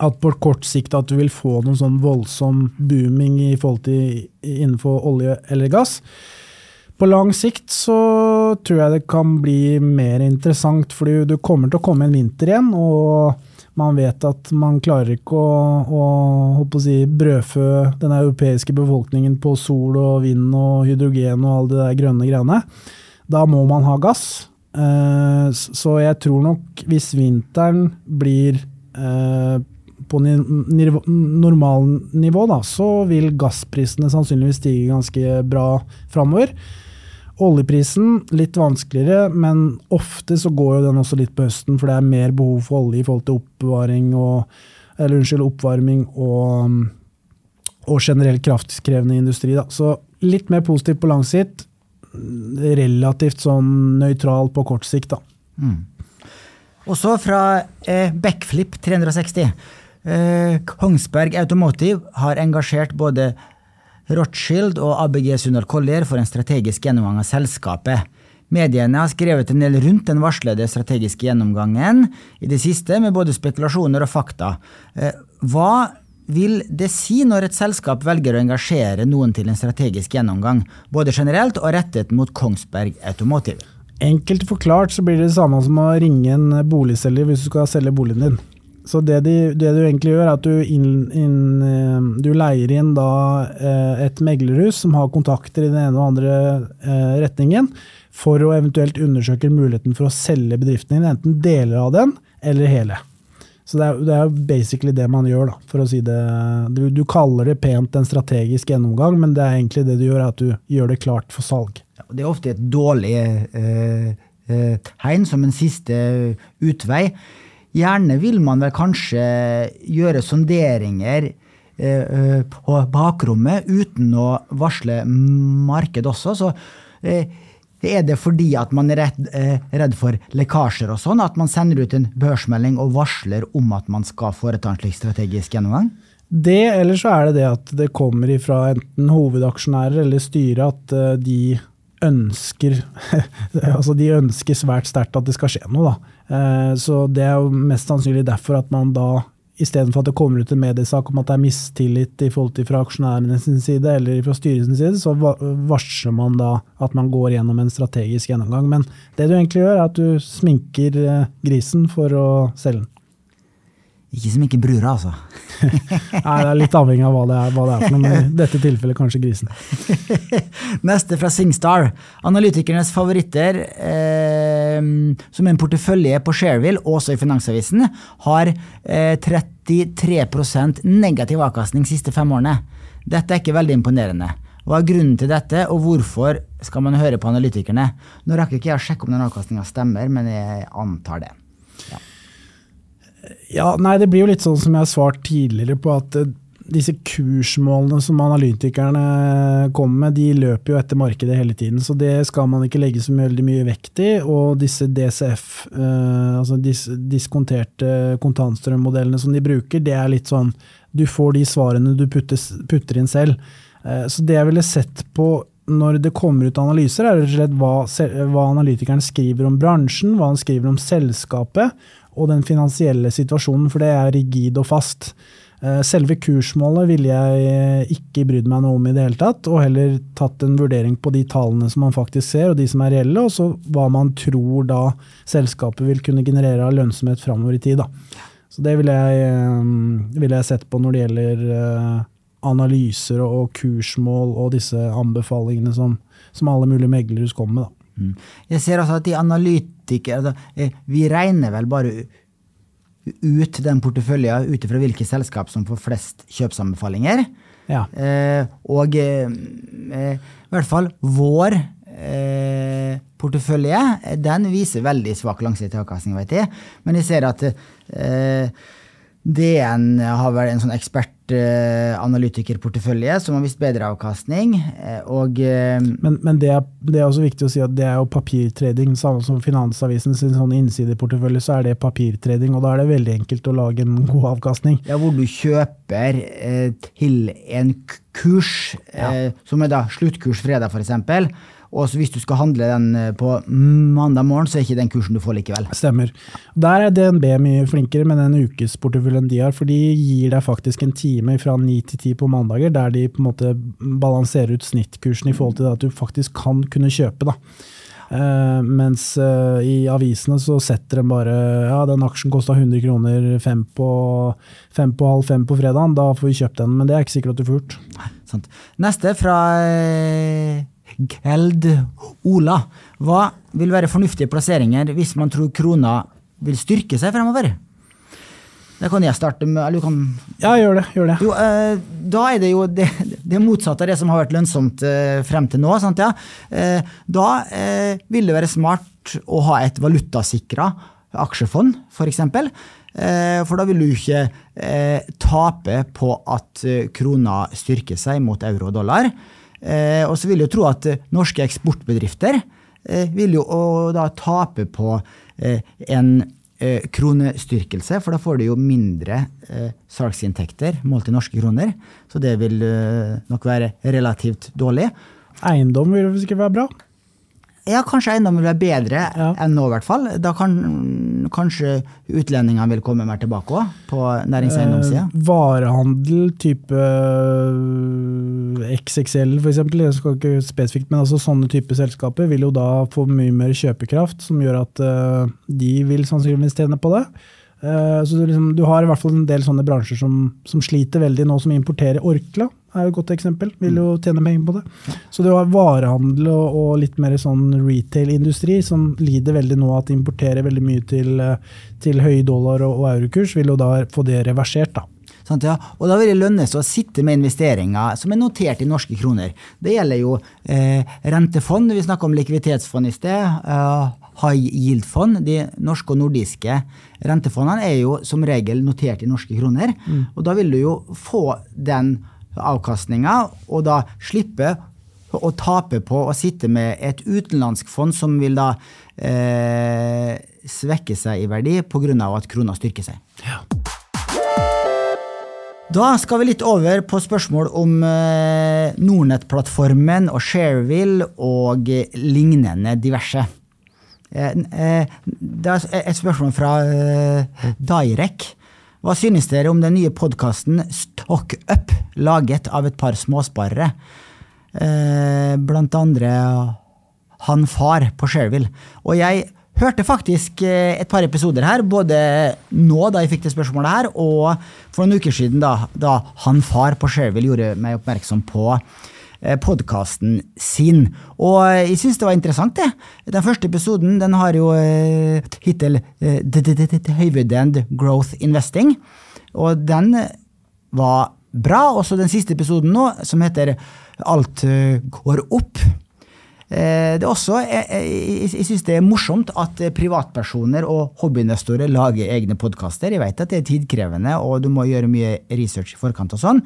at på kort sikt at du vil få noen sånn voldsom booming i forhold til innenfor olje eller gass. På lang sikt så tror jeg det kan bli mer interessant, fordi du kommer til å komme en vinter igjen. og man vet at man klarer ikke å, å, å si, brødfø den europeiske befolkningen på sol og vind og hydrogen og alle de der grønne greiene. Da må man ha gass. Eh, så jeg tror nok hvis vinteren blir eh, på normalnivå, da, så vil gassprisene sannsynligvis stige ganske bra framover. Oljeprisen litt vanskeligere, men ofte så går jo den også litt på høsten, for det er mer behov for olje i forhold til oppvaring og eller unnskyld, oppvarming og, og generell kraftkrevende industri. Da. Så litt mer positivt på lang sikt, relativt sånn nøytral på kort sikt. Da. Mm. Og så fra eh, Backflip 360. Eh, Kongsberg Automotive har engasjert både Rothschild og ABG Sundal Collier for en strategisk gjennomgang av selskapet. Mediene har skrevet en del rundt den varslede strategiske gjennomgangen i det siste, med både spekulasjoner og fakta. Eh, hva vil det si når et selskap velger å engasjere noen til en strategisk gjennomgang, både generelt og rettet mot Kongsberg Automotive? Enkelt forklart så blir det det samme som å ringe en boligselger hvis du skal selge boligen din. Så det, de, det, du egentlig gjør, er at du, inn, inn, eh, du leier inn eh, et meglerhus som har kontakter i den ene og andre eh, retningen, for å eventuelt undersøke muligheten for å selge bedriften din, enten deler av den eller hele. Så det er, det er basically det man gjør, da, for å si det. Du, du, kaller det pent en strategisk gjennomgang, men det er egentlig det du gjør, er at du gjør det klart for salg. Ja, det er ofte et dårlig eh, eh, som en siste utvei. Gjerne vil man vel kanskje gjøre sonderinger eh, eh, på bakrommet uten å varsle marked også. Så eh, er det fordi at man er redd, redd for lekkasjer og sånn, at man sender ut en børsmelding og varsler om at man skal foreta en slik strategisk gjennomgang? Det, eller så er det det at det kommer ifra enten hovedaksjonærer eller styret at de ønsker altså de ønsker svært sterkt at det skal skje noe. Da. Eh, så det er jo mest sannsynlig derfor at man da istedenfor at det kommer ut en mediesak om at det er mistillit i forhold til fra aksjonærene sin side eller fra styrelsens side, så varsler man da at man går gjennom en strategisk gjennomgang. Men det du egentlig gjør, er at du sminker eh, grisen for å selge den. Ikke som ikke brura, altså. Nei, Det er litt avhengig av hva det er, hva det er for noe, men i dette tilfellet kanskje grisen. Neste fra Singstar. Analytikernes favoritter, eh, som en portefølje på Shareville, også i Finansavisen, har eh, 33% negativ avkastning de siste fem årene. Dette er ikke veldig imponerende. Hva er grunnen til dette, og hvorfor skal man høre på analytikerne? Nå rakk ikke jeg å sjekke om den avkastninga stemmer, men jeg antar det. Ja, nei, Det blir jo litt sånn som jeg har svart tidligere på at eh, disse kursmålene som analytikerne kommer med, de løper jo etter markedet hele tiden. Så det skal man ikke legge så veldig mye vekt i. Og disse DCF, eh, altså dis diskonterte kontantstrømmodellene som de bruker, det er litt sånn Du får de svarene du putter, putter inn selv. Eh, så det jeg ville sett på når det kommer ut analyser, er rett og slett hva, hva analytikeren skriver om bransjen, hva han skriver om selskapet, og den finansielle situasjonen, for det er rigid og fast. Eh, selve kursmålet ville jeg eh, ikke brydd meg noe om i det hele tatt, og heller tatt en vurdering på de tallene som man faktisk ser, og de som er reelle, og så hva man tror da selskapet vil kunne generere av lønnsomhet framover i tid. Da. Så det ville jeg, eh, ville jeg sett på når det gjelder analyser og kursmål og disse anbefalingene som, som alle mulige meglere kommer med. Da. Mm. Jeg ser altså at de analytikere Vi regner vel bare ut den porteføljen ut ifra hvilke selskap som får flest kjøpsanbefalinger. Ja. Eh, og eh, eh, i hvert fall vår eh, portefølje den viser veldig svak langsiktig avkastning, vet jeg. Men jeg ser at eh, DN har vel en sånn ekspertanalytikerportefølje som har vist bedre avkastning. Eh, og, eh, men, men det, er, det, er, også viktig å si at det er jo papirtrading. Samme som Finansavisen sin sånn innsideportefølje, så er det papirtrading. Og da er det veldig enkelt å lage en god avkastning. Ja, hvor du kjøper eh, til en kurs, ja. eh, som er da sluttkurs fredag f.eks. Og hvis du skal handle den eh, på mandag morgen, så er ikke den kursen du får likevel. Stemmer. Der er DNB mye flinkere med den ukesporteføljen de har, for de gir deg faktisk en time fra ni til ti på mandager, der de på en måte balanserer ut snittkursen i forhold til at du faktisk kan kunne kjøpe. da. Uh, mens uh, i avisene så setter de bare ja, den aksjen kosta 100 kroner, fem på, fem på halv fem på fredagen, da får vi kjøpt den. Men det er ikke sikkert at du får gjort. Neste fra Geld Ola. Hva vil være fornuftige plasseringer hvis man tror krona vil styrke seg fremover? Det kan jeg starte med. eller du kan... Ja, gjør det. Gjør det. Jo, eh, da er det jo det, det, motsatte av det som har vært lønnsomt eh, frem til nå. Sant, ja? eh, da vil det være smart å ha et valutasikra aksjefond, f.eks. For, eh, for da vil du ikke eh, tape på at krona styrker seg mot euro og dollar. Eh, og så vil jeg jo tro at eh, norske eksportbedrifter eh, vil jo da tape på eh, en eh, kronestyrkelse, for da får de jo mindre eh, salgsinntekter målt i norske kroner. Så det vil nok være relativt dårlig. Eiendom vil sikkert være bra? Ja, kanskje eiendom vil være bedre ja. enn nå, i hvert fall. Da kan kanskje utlendingene vil komme mer tilbake òg, på næringseiendomssida. Eh, varehandel type XXL f.eks., jeg skal ikke spesifikt, men altså sånne type selskaper vil jo da få mye mer kjøpekraft, som gjør at eh, de vil sannsynligvis tjene på det. Uh, så du, liksom, du, har i hvert fall en del sånne bransjer som, som sliter veldig nå, som importerer Orkla er jo et godt eksempel. Vil jo tjene penger på det. Så du har varehandel og, og litt mer sånn retail-industri som lider veldig nå at de importerer veldig mye til, til høy dollar og, og eurokurs, vil jo da få det reversert. da. Sant, ja. Og da vil det lønne seg å sitte med investeringer som er notert i norske kroner. Det gjelder jo eh, rentefond, vi snakka om likviditetsfond i sted. Eh, high yield-fond. De norske og nordiske rentefondene er jo som regel notert i norske kroner. Mm. Og da vil du jo få den avkastninga, og da slippe å tape på å sitte med et utenlandsk fond som vil da eh, svekke seg i verdi pga. at krona styrker seg. Ja. Da skal vi litt over på spørsmål om eh, Nordnett-plattformen og Shareville og lignende diverse. Eh, eh, det er et spørsmål fra Dairek. Direk. Hva synes dere om den nye podkasten Stock Up, laget av et par småsparere? Eh, blant andre han far på Sherville. Og jeg hørte faktisk eh, et par episoder her, både nå da jeg fikk det spørsmålet her, og for noen uker siden da, da han far på Sherville gjorde meg oppmerksom på Eh, podkasten sin. Og jeg syns det var interessant, det. Den første episoden den har jo eh, hittil Dividend eh, Growth Investing. Og den var bra. Også den siste episoden nå, som heter Alt går opp. Det er også, jeg, jeg synes det er morsomt at privatpersoner og hobbyinvestorer lager egne podkaster. Jeg vet at det er tidkrevende, og du må gjøre mye research i forkant og sånn.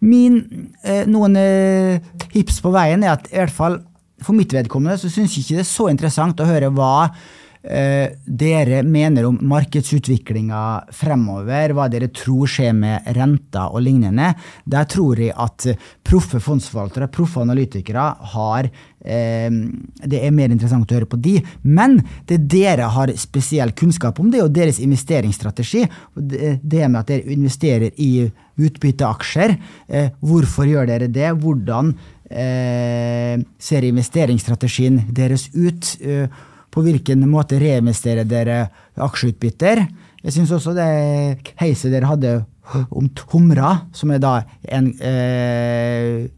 Min, eh, noen eh, tips på veien er at i hvert fall for mitt vedkommende så syns ikke det er så interessant å høre hva eh, dere mener om markedsutviklinga fremover, hva dere tror skjer med renter og lignende, der tror jeg at proffe fondsforvaltere, proffe analytikere, har eh, Det er mer interessant å høre på de. Men det dere har spesiell kunnskap om, det er jo deres investeringsstrategi. Det med at dere investerer i utbytteaksjer. Eh, hvorfor gjør dere det? Hvordan eh, ser investeringsstrategien deres ut? Eh, på hvilken måte reinvesterer dere aksjeutbytter? Jeg syns også det heiset dere hadde om Tomra, som er da en eh,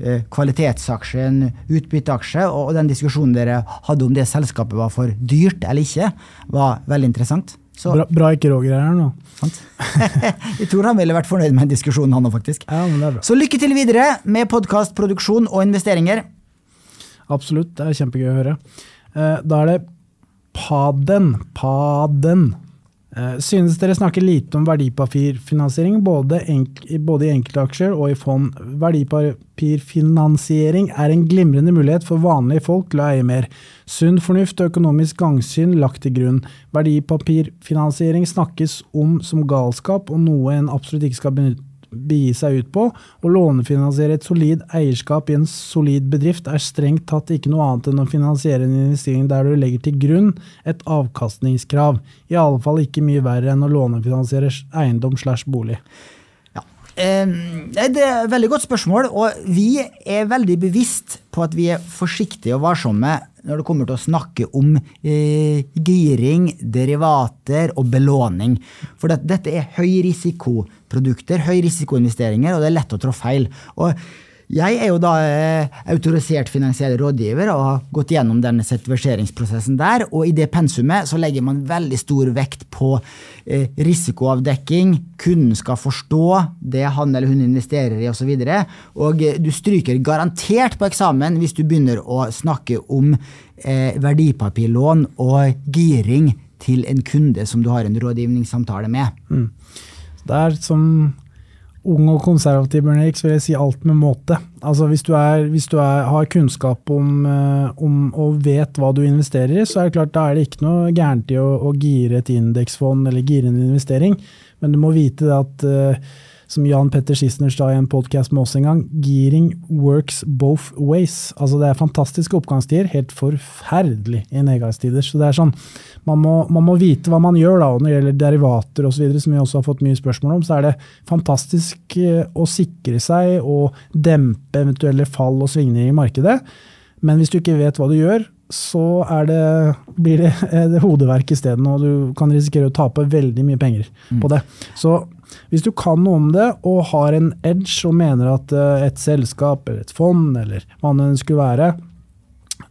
eh, kvalitetsaksje, en utbytteaksje, og den diskusjonen dere hadde om det selskapet var for dyrt eller ikke, var veldig interessant. Bra, bra, ikke Roger er her nå. jeg tror han ville vært fornøyd med diskusjonen, han òg, faktisk. Ja, Så lykke til videre med podkastproduksjon og investeringer. Absolutt, det er kjempegøy å høre. Eh, da er det Paden. Paden. Eh, synes dere snakker lite om verdipapirfinansiering, både, både i enkeltaksjer og i fond. Verdipapirfinansiering er en glimrende mulighet for vanlige folk til å eie mer. Sunn fornuft og økonomisk gangsyn lagt til grunn. Verdipapirfinansiering snakkes om som galskap og noe en absolutt ikke skal benytte begi seg ut på. Å lånefinansiere et solid eierskap i en solid bedrift er strengt tatt ikke noe annet enn å finansiere en investering der du legger til grunn et avkastningskrav. I alle fall ikke mye verre enn å lånefinansiere eiendom slash bolig. Ja, Det er et veldig godt spørsmål, og vi er veldig bevisst på at vi er forsiktige og varsomme når det kommer til å snakke om eh, giring, derivater og belåning. For det, dette er høyrisikoprodukter, høyrisikoinvesteringer, og det er lett å trå feil. Og jeg er jo da eh, autorisert finansiell rådgiver og har gått gjennom denne sertifiseringsprosessen der. Og i det pensumet så legger man veldig stor vekt på eh, risikoavdekking. Kunden skal forstå det han eller hun investerer i osv. Og, så og eh, du stryker garantert på eksamen hvis du begynner å snakke om verdipapirlån og giring til en kunde som du har en rådgivningssamtale med. Mm. Det er som ung og konservativ Bjørn så vil jeg si alt med måte. Altså Hvis du, er, hvis du er, har kunnskap om, eh, om, og vet hva du investerer i, så er det klart da er det ikke noe gærent i å, å gire et indeksfond eller gire en investering, men du må vite at uh, som Jan Petter Schissner sa i en podkast med oss en gang, gearing works both ways. Altså Det er fantastiske oppgangstider, helt forferdelig i nedgangstider. Så det er sånn, man må, man må, vite hva man gjør da, og når det gjelder derivater osv., som vi også har fått mye spørsmål om, så er det fantastisk eh, å sikre seg og dempe eventuelle fall og svingninger i markedet. Men hvis du ikke vet hva du gjør, så det, blir det, det hodeverk isteden, og du kan risikere å tape veldig mye penger på mm. det. Så hvis du kan noe om det og har en edge og mener at eh, et selskap eller et fond eller hva det skulle være,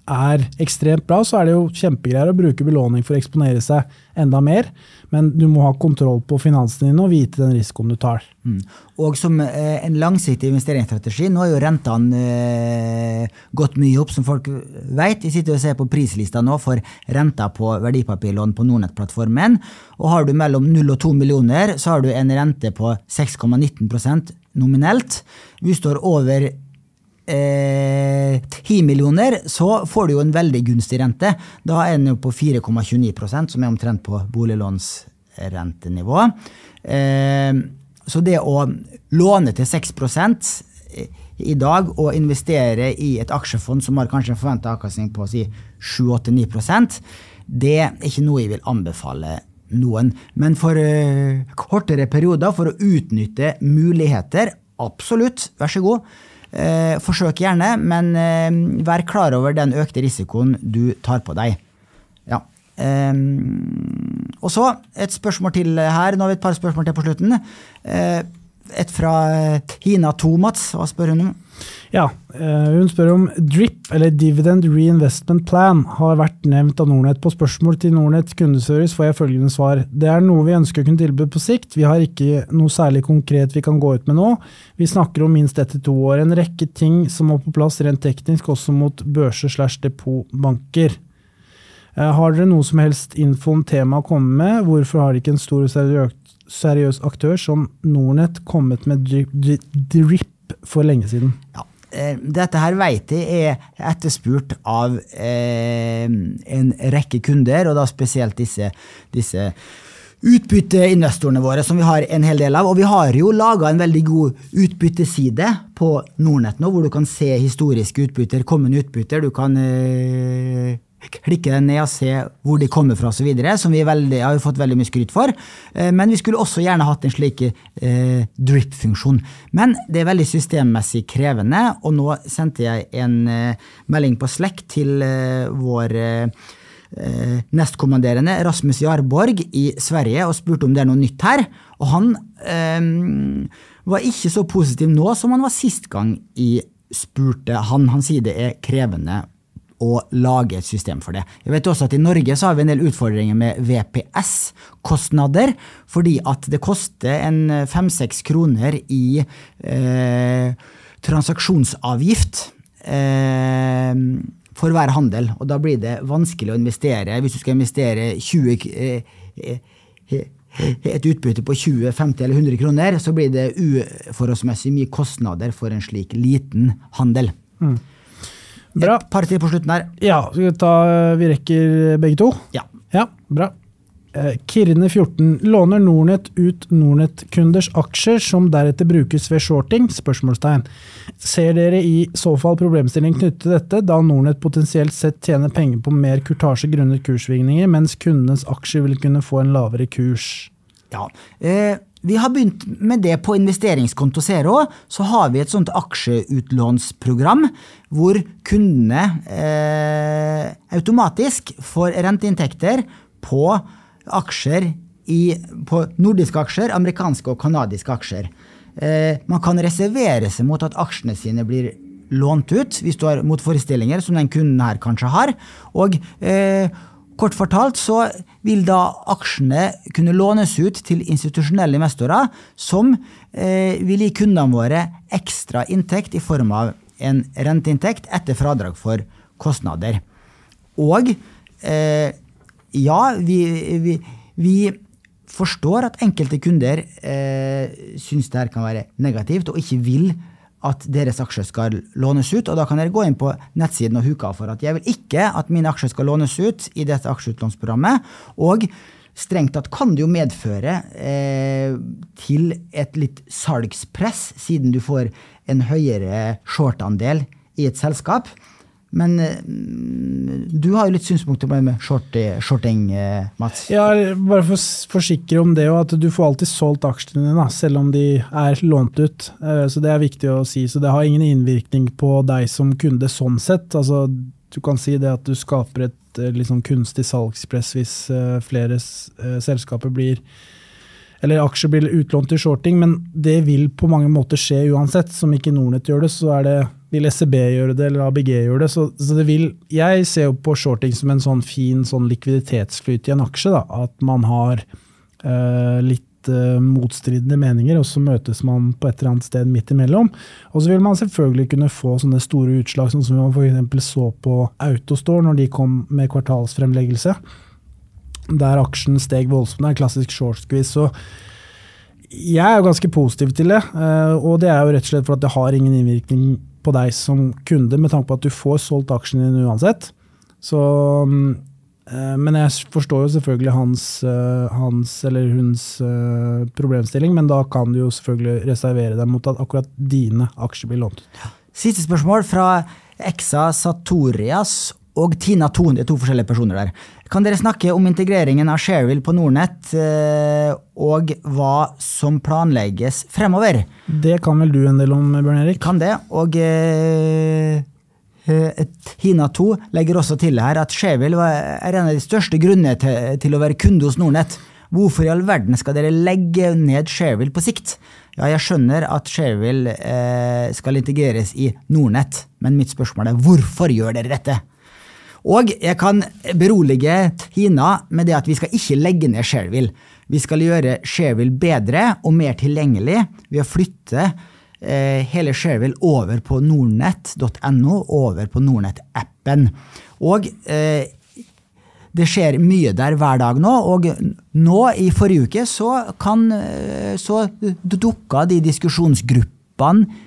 er ekstremt bra, så er det jo kjempegreier å bruke belåning for å eksponere seg enda mer. Men du må ha kontroll på finansene dine og vite den risikoen du tar. Mm. Og som eh, en langsiktig investeringsstrategi, nå har jo rentene eh, gått mye opp, som folk vet. De sitter og ser på prislista nå for renta på verdipapirlån på Nordnett-plattformen. Og har du mellom 0 og 2 millioner, så har du en rente på 6,19 nominelt. Hvis du står over eh, 10 millioner, så får du jo en veldig gunstig rente. Da er den jo på 4,29% som er omtrent på boliglånsrentenivå. Eh, så det å låne til 6% i dag og investere i et aksjefond som har kanskje en forventa avkastning på si 7-8-9% det er ikke noe jeg vil anbefale noen. Men for kortere perioder, for å utnytte muligheter, absolutt, vær så god. Eh, forsøk gjerne, men eh, vær klar over den økte risikoen du tar på deg. Ja. Eh, og så et spørsmål til her. Nå har vi et par spørsmål til på slutten. Eh, et fra Hina Tomats. Hva spør hun om? Ja, eh, hun spør om DRIP, eller Dividend Reinvestment Plan, har vært nevnt av Nornett. På spørsmål til Nornett kundeservice får jeg følgende svar. Det er noe vi ønsker å kunne tilby på sikt. Vi har ikke noe særlig konkret vi kan gå ut med nå. Vi snakker om minst ett til to år. En rekke ting som må på plass rent teknisk, også mot børser slash depotbanker. Eh, har dere noe som helst info om temaet å komme med? Hvorfor har ikke en stor og seriøs aktør som Nornett kommet med DRIP for lenge siden? Ja, eh, dette her vet jeg er etterspurt av eh, en rekke kunder, og da spesielt disse, disse utbytteinvestorene våre, som vi har en hel del av. Og vi har jo laga en veldig god utbytteside på Nordnett nå, hvor du kan se historiske utbytter, kommende utbytter. Du kan eh, klikke den ned og se hvor de kommer fra osv., som vi veldig, har fått veldig mye skryt for. Eh, men vi skulle også gjerne hatt en slik eh, drip-funksjon. Men det er veldig systemmessig krevende, og nå sendte jeg en eh, melding på Slack til eh, vår eh, eh, nestkommanderende Rasmus Jarborg i Sverige og spurte om det er noe nytt her. Og han var ikke så positiv nå som han var sist gang jeg spurte han. Han sier det er krevende å lage et system for det. Jeg vet også at I Norge så har vi en del utfordringer med VPS-kostnader, fordi at det koster en fem-seks kroner i eh, transaksjonsavgift. Eh, for hver handel. Og da blir det vanskelig å investere. Hvis du skal investere 20, eh, et utbytte på 20, 50 eller 100 kroner, så blir det uforholdsmessig mye kostnader for en slik liten handel. Mm. Bra. Et par til på slutten her. Ja, vi ta Vi rekker begge to? Ja. ja bra. Eh, Kirne14 låner Nornett ut Nornett-kunders aksjer som deretter brukes ved shorting? spørsmålstegn. Ser dere i så fall problemstilling knyttet til dette, da Nornett potensielt sett tjener penger på mer kurtasje grunnet kurssvingninger, mens kundenes aksjer vil kunne få en lavere kurs? Ja, eh, Vi har begynt med det på investeringskonto Zero. Så har vi et sånt aksjeutlånsprogram hvor kundene eh, automatisk får renteinntekter på aksjer i, på nordiske aksjer, amerikanske og canadiske aksjer. Eh, man kan reservere seg mot at aksjene sine blir lånt ut, hvis du har motforestillinger, som den kunden her kanskje har. Og eh, kort fortalt så vil da aksjene kunne lånes ut til institusjonelle investorer, som eh, vil gi kundene våre ekstra inntekt i form av en renteinntekt etter fradrag for kostnader. Og eh, ja, vi, vi, vi, forstår at enkelte kunder eh, syns det her kan være negativt, og ikke vil at deres aksjer skal lånes ut. Og da kan dere gå inn på nettsiden og huke av for at jeg vil ikke at mine aksjer skal lånes ut i dette aksjeutlånsprogrammet. Og strengt tatt kan det jo medføre eh, til et litt salgspress, siden du får en høyere shortandel i et selskap. Men eh, du har jo litt synspunkter på det med shorting, shorting, eh, Mats? Ja, bare for å forsikre om det, at du får alltid solgt aksjene dine, selv om de er lånt ut. Eh, så Det er viktig å si. Så det har ingen innvirkning på deg som kunde sånn sett. Altså, du kan si det at du skaper et liksom kunstig salgspress hvis flere selskaper blir eller aksjer blir utlånt til shorting, men det vil på mange måter skje uansett. Som ikke Nordnett gjør det, så er det vil SEB gjøre det, eller ABG gjøre det. Så, så det vil, jeg ser jo på shorting som en sånn fin sånn likviditetsflyt i en aksje. Da, at man har uh, litt uh, motstridende meninger, og så møtes man på et eller annet sted midt imellom. Og så vil man selvfølgelig kunne få sånne store utslag, sånn som man f.eks. så på Autostore når de kom med kvartalsfremleggelse. Der aksjen steg voldsomt. Det er en klassisk short så jeg er jo ganske positiv til det, eh, og det er jo rett og slett for at det har ingen innvirkning på deg som kunde, med tanke på at du får solgt aksjene dine uansett. Så, mm, eh, men jeg forstår jo selvfølgelig hans, eh, hans eller huns eh, problemstilling, men da kan du jo selvfølgelig reservere deg mot at akkurat dine aksjer blir lånt. Siste spørsmål fra Exa Satorias og Tina Thon. Det er to forskjellige personer der. Kan dere snakke om integreringen av Shareville på Nordnett, og hva som planlegges fremover? Det kan vel du en del om, Bjørn Erik? Kan det. Og eh, Hina 2 legger også til her at Shareville er en av de største grunnene til, til, å være kunde hos Nordnett. Hvorfor i all verden skal dere legge ned Shareville på sikt? Ja, jeg skjønner at Shareville eh, skal integreres i Nordnett, men mitt spørsmål er hvorfor gjør dere dette? Og jeg kan berolige Tina med det at vi skal ikke legge ned Shareville. Vi skal gjøre Shareville bedre og mer tilgjengelig ved å flytte eh, hele Shareville over på nordnett.no, over på Nordnett-appen. Og eh, det skjer mye der hver dag nå, og nå i forrige uke så, kan, eh, så dukka de diskusjonsgruppene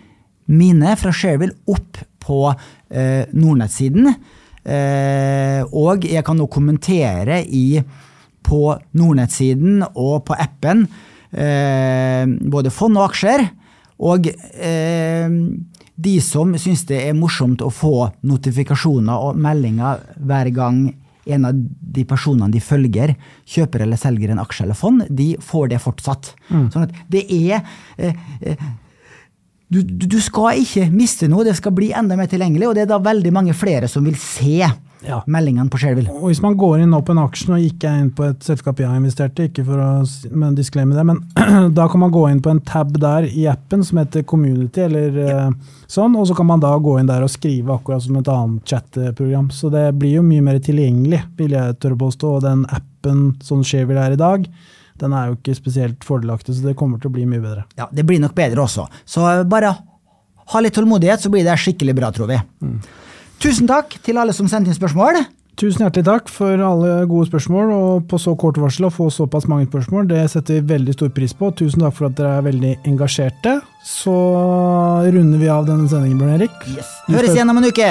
mine fra Shareville opp på eh, Nordnett-siden. Eh, og jeg kan nå kommentere i, på Nordnett-siden og på appen eh, både fond og aksjer. Og eh, de som syns det er morsomt å få notifikasjoner og meldinger hver gang en av de personene de følger, kjøper eller selger en aksje eller fond, de får det fortsatt. Mm. Sånn at det er eh, eh, du, du, skal ikke miste noe, det skal bli enda mer tilgjengelig, og det er da veldig mange flere som vil se ja. meldingene på Shareville. Og Hvis man går inn nå på en aksjen, og gikk er inn på et selskap jeg har investert i, ikke for å disklemme det, men da kan man gå inn på en tab der i appen som heter Community, eller ja. uh, sånn, og så kan man da gå inn der og skrive akkurat som et annet chatprogram. Så det blir jo mye mer tilgjengelig, vil jeg tørre påstå, og den appen som Shareville er i dag, den er jo ikke spesielt fordelaktig, så det kommer til å bli mye bedre. Ja, det blir nok bedre også. Så bare ha litt tålmodighet, så blir det skikkelig bra, tror vi. Mm. Tusen takk til alle som sendte inn spørsmål. Tusen hjertelig takk for alle gode spørsmål, og på så kort varsel å få såpass mange spørsmål. Det setter vi veldig stor pris på. Tusen takk for at dere er veldig engasjerte. Så runder vi av denne sendingen, Bjørn Erik. Yes. Høres igjen om en uke!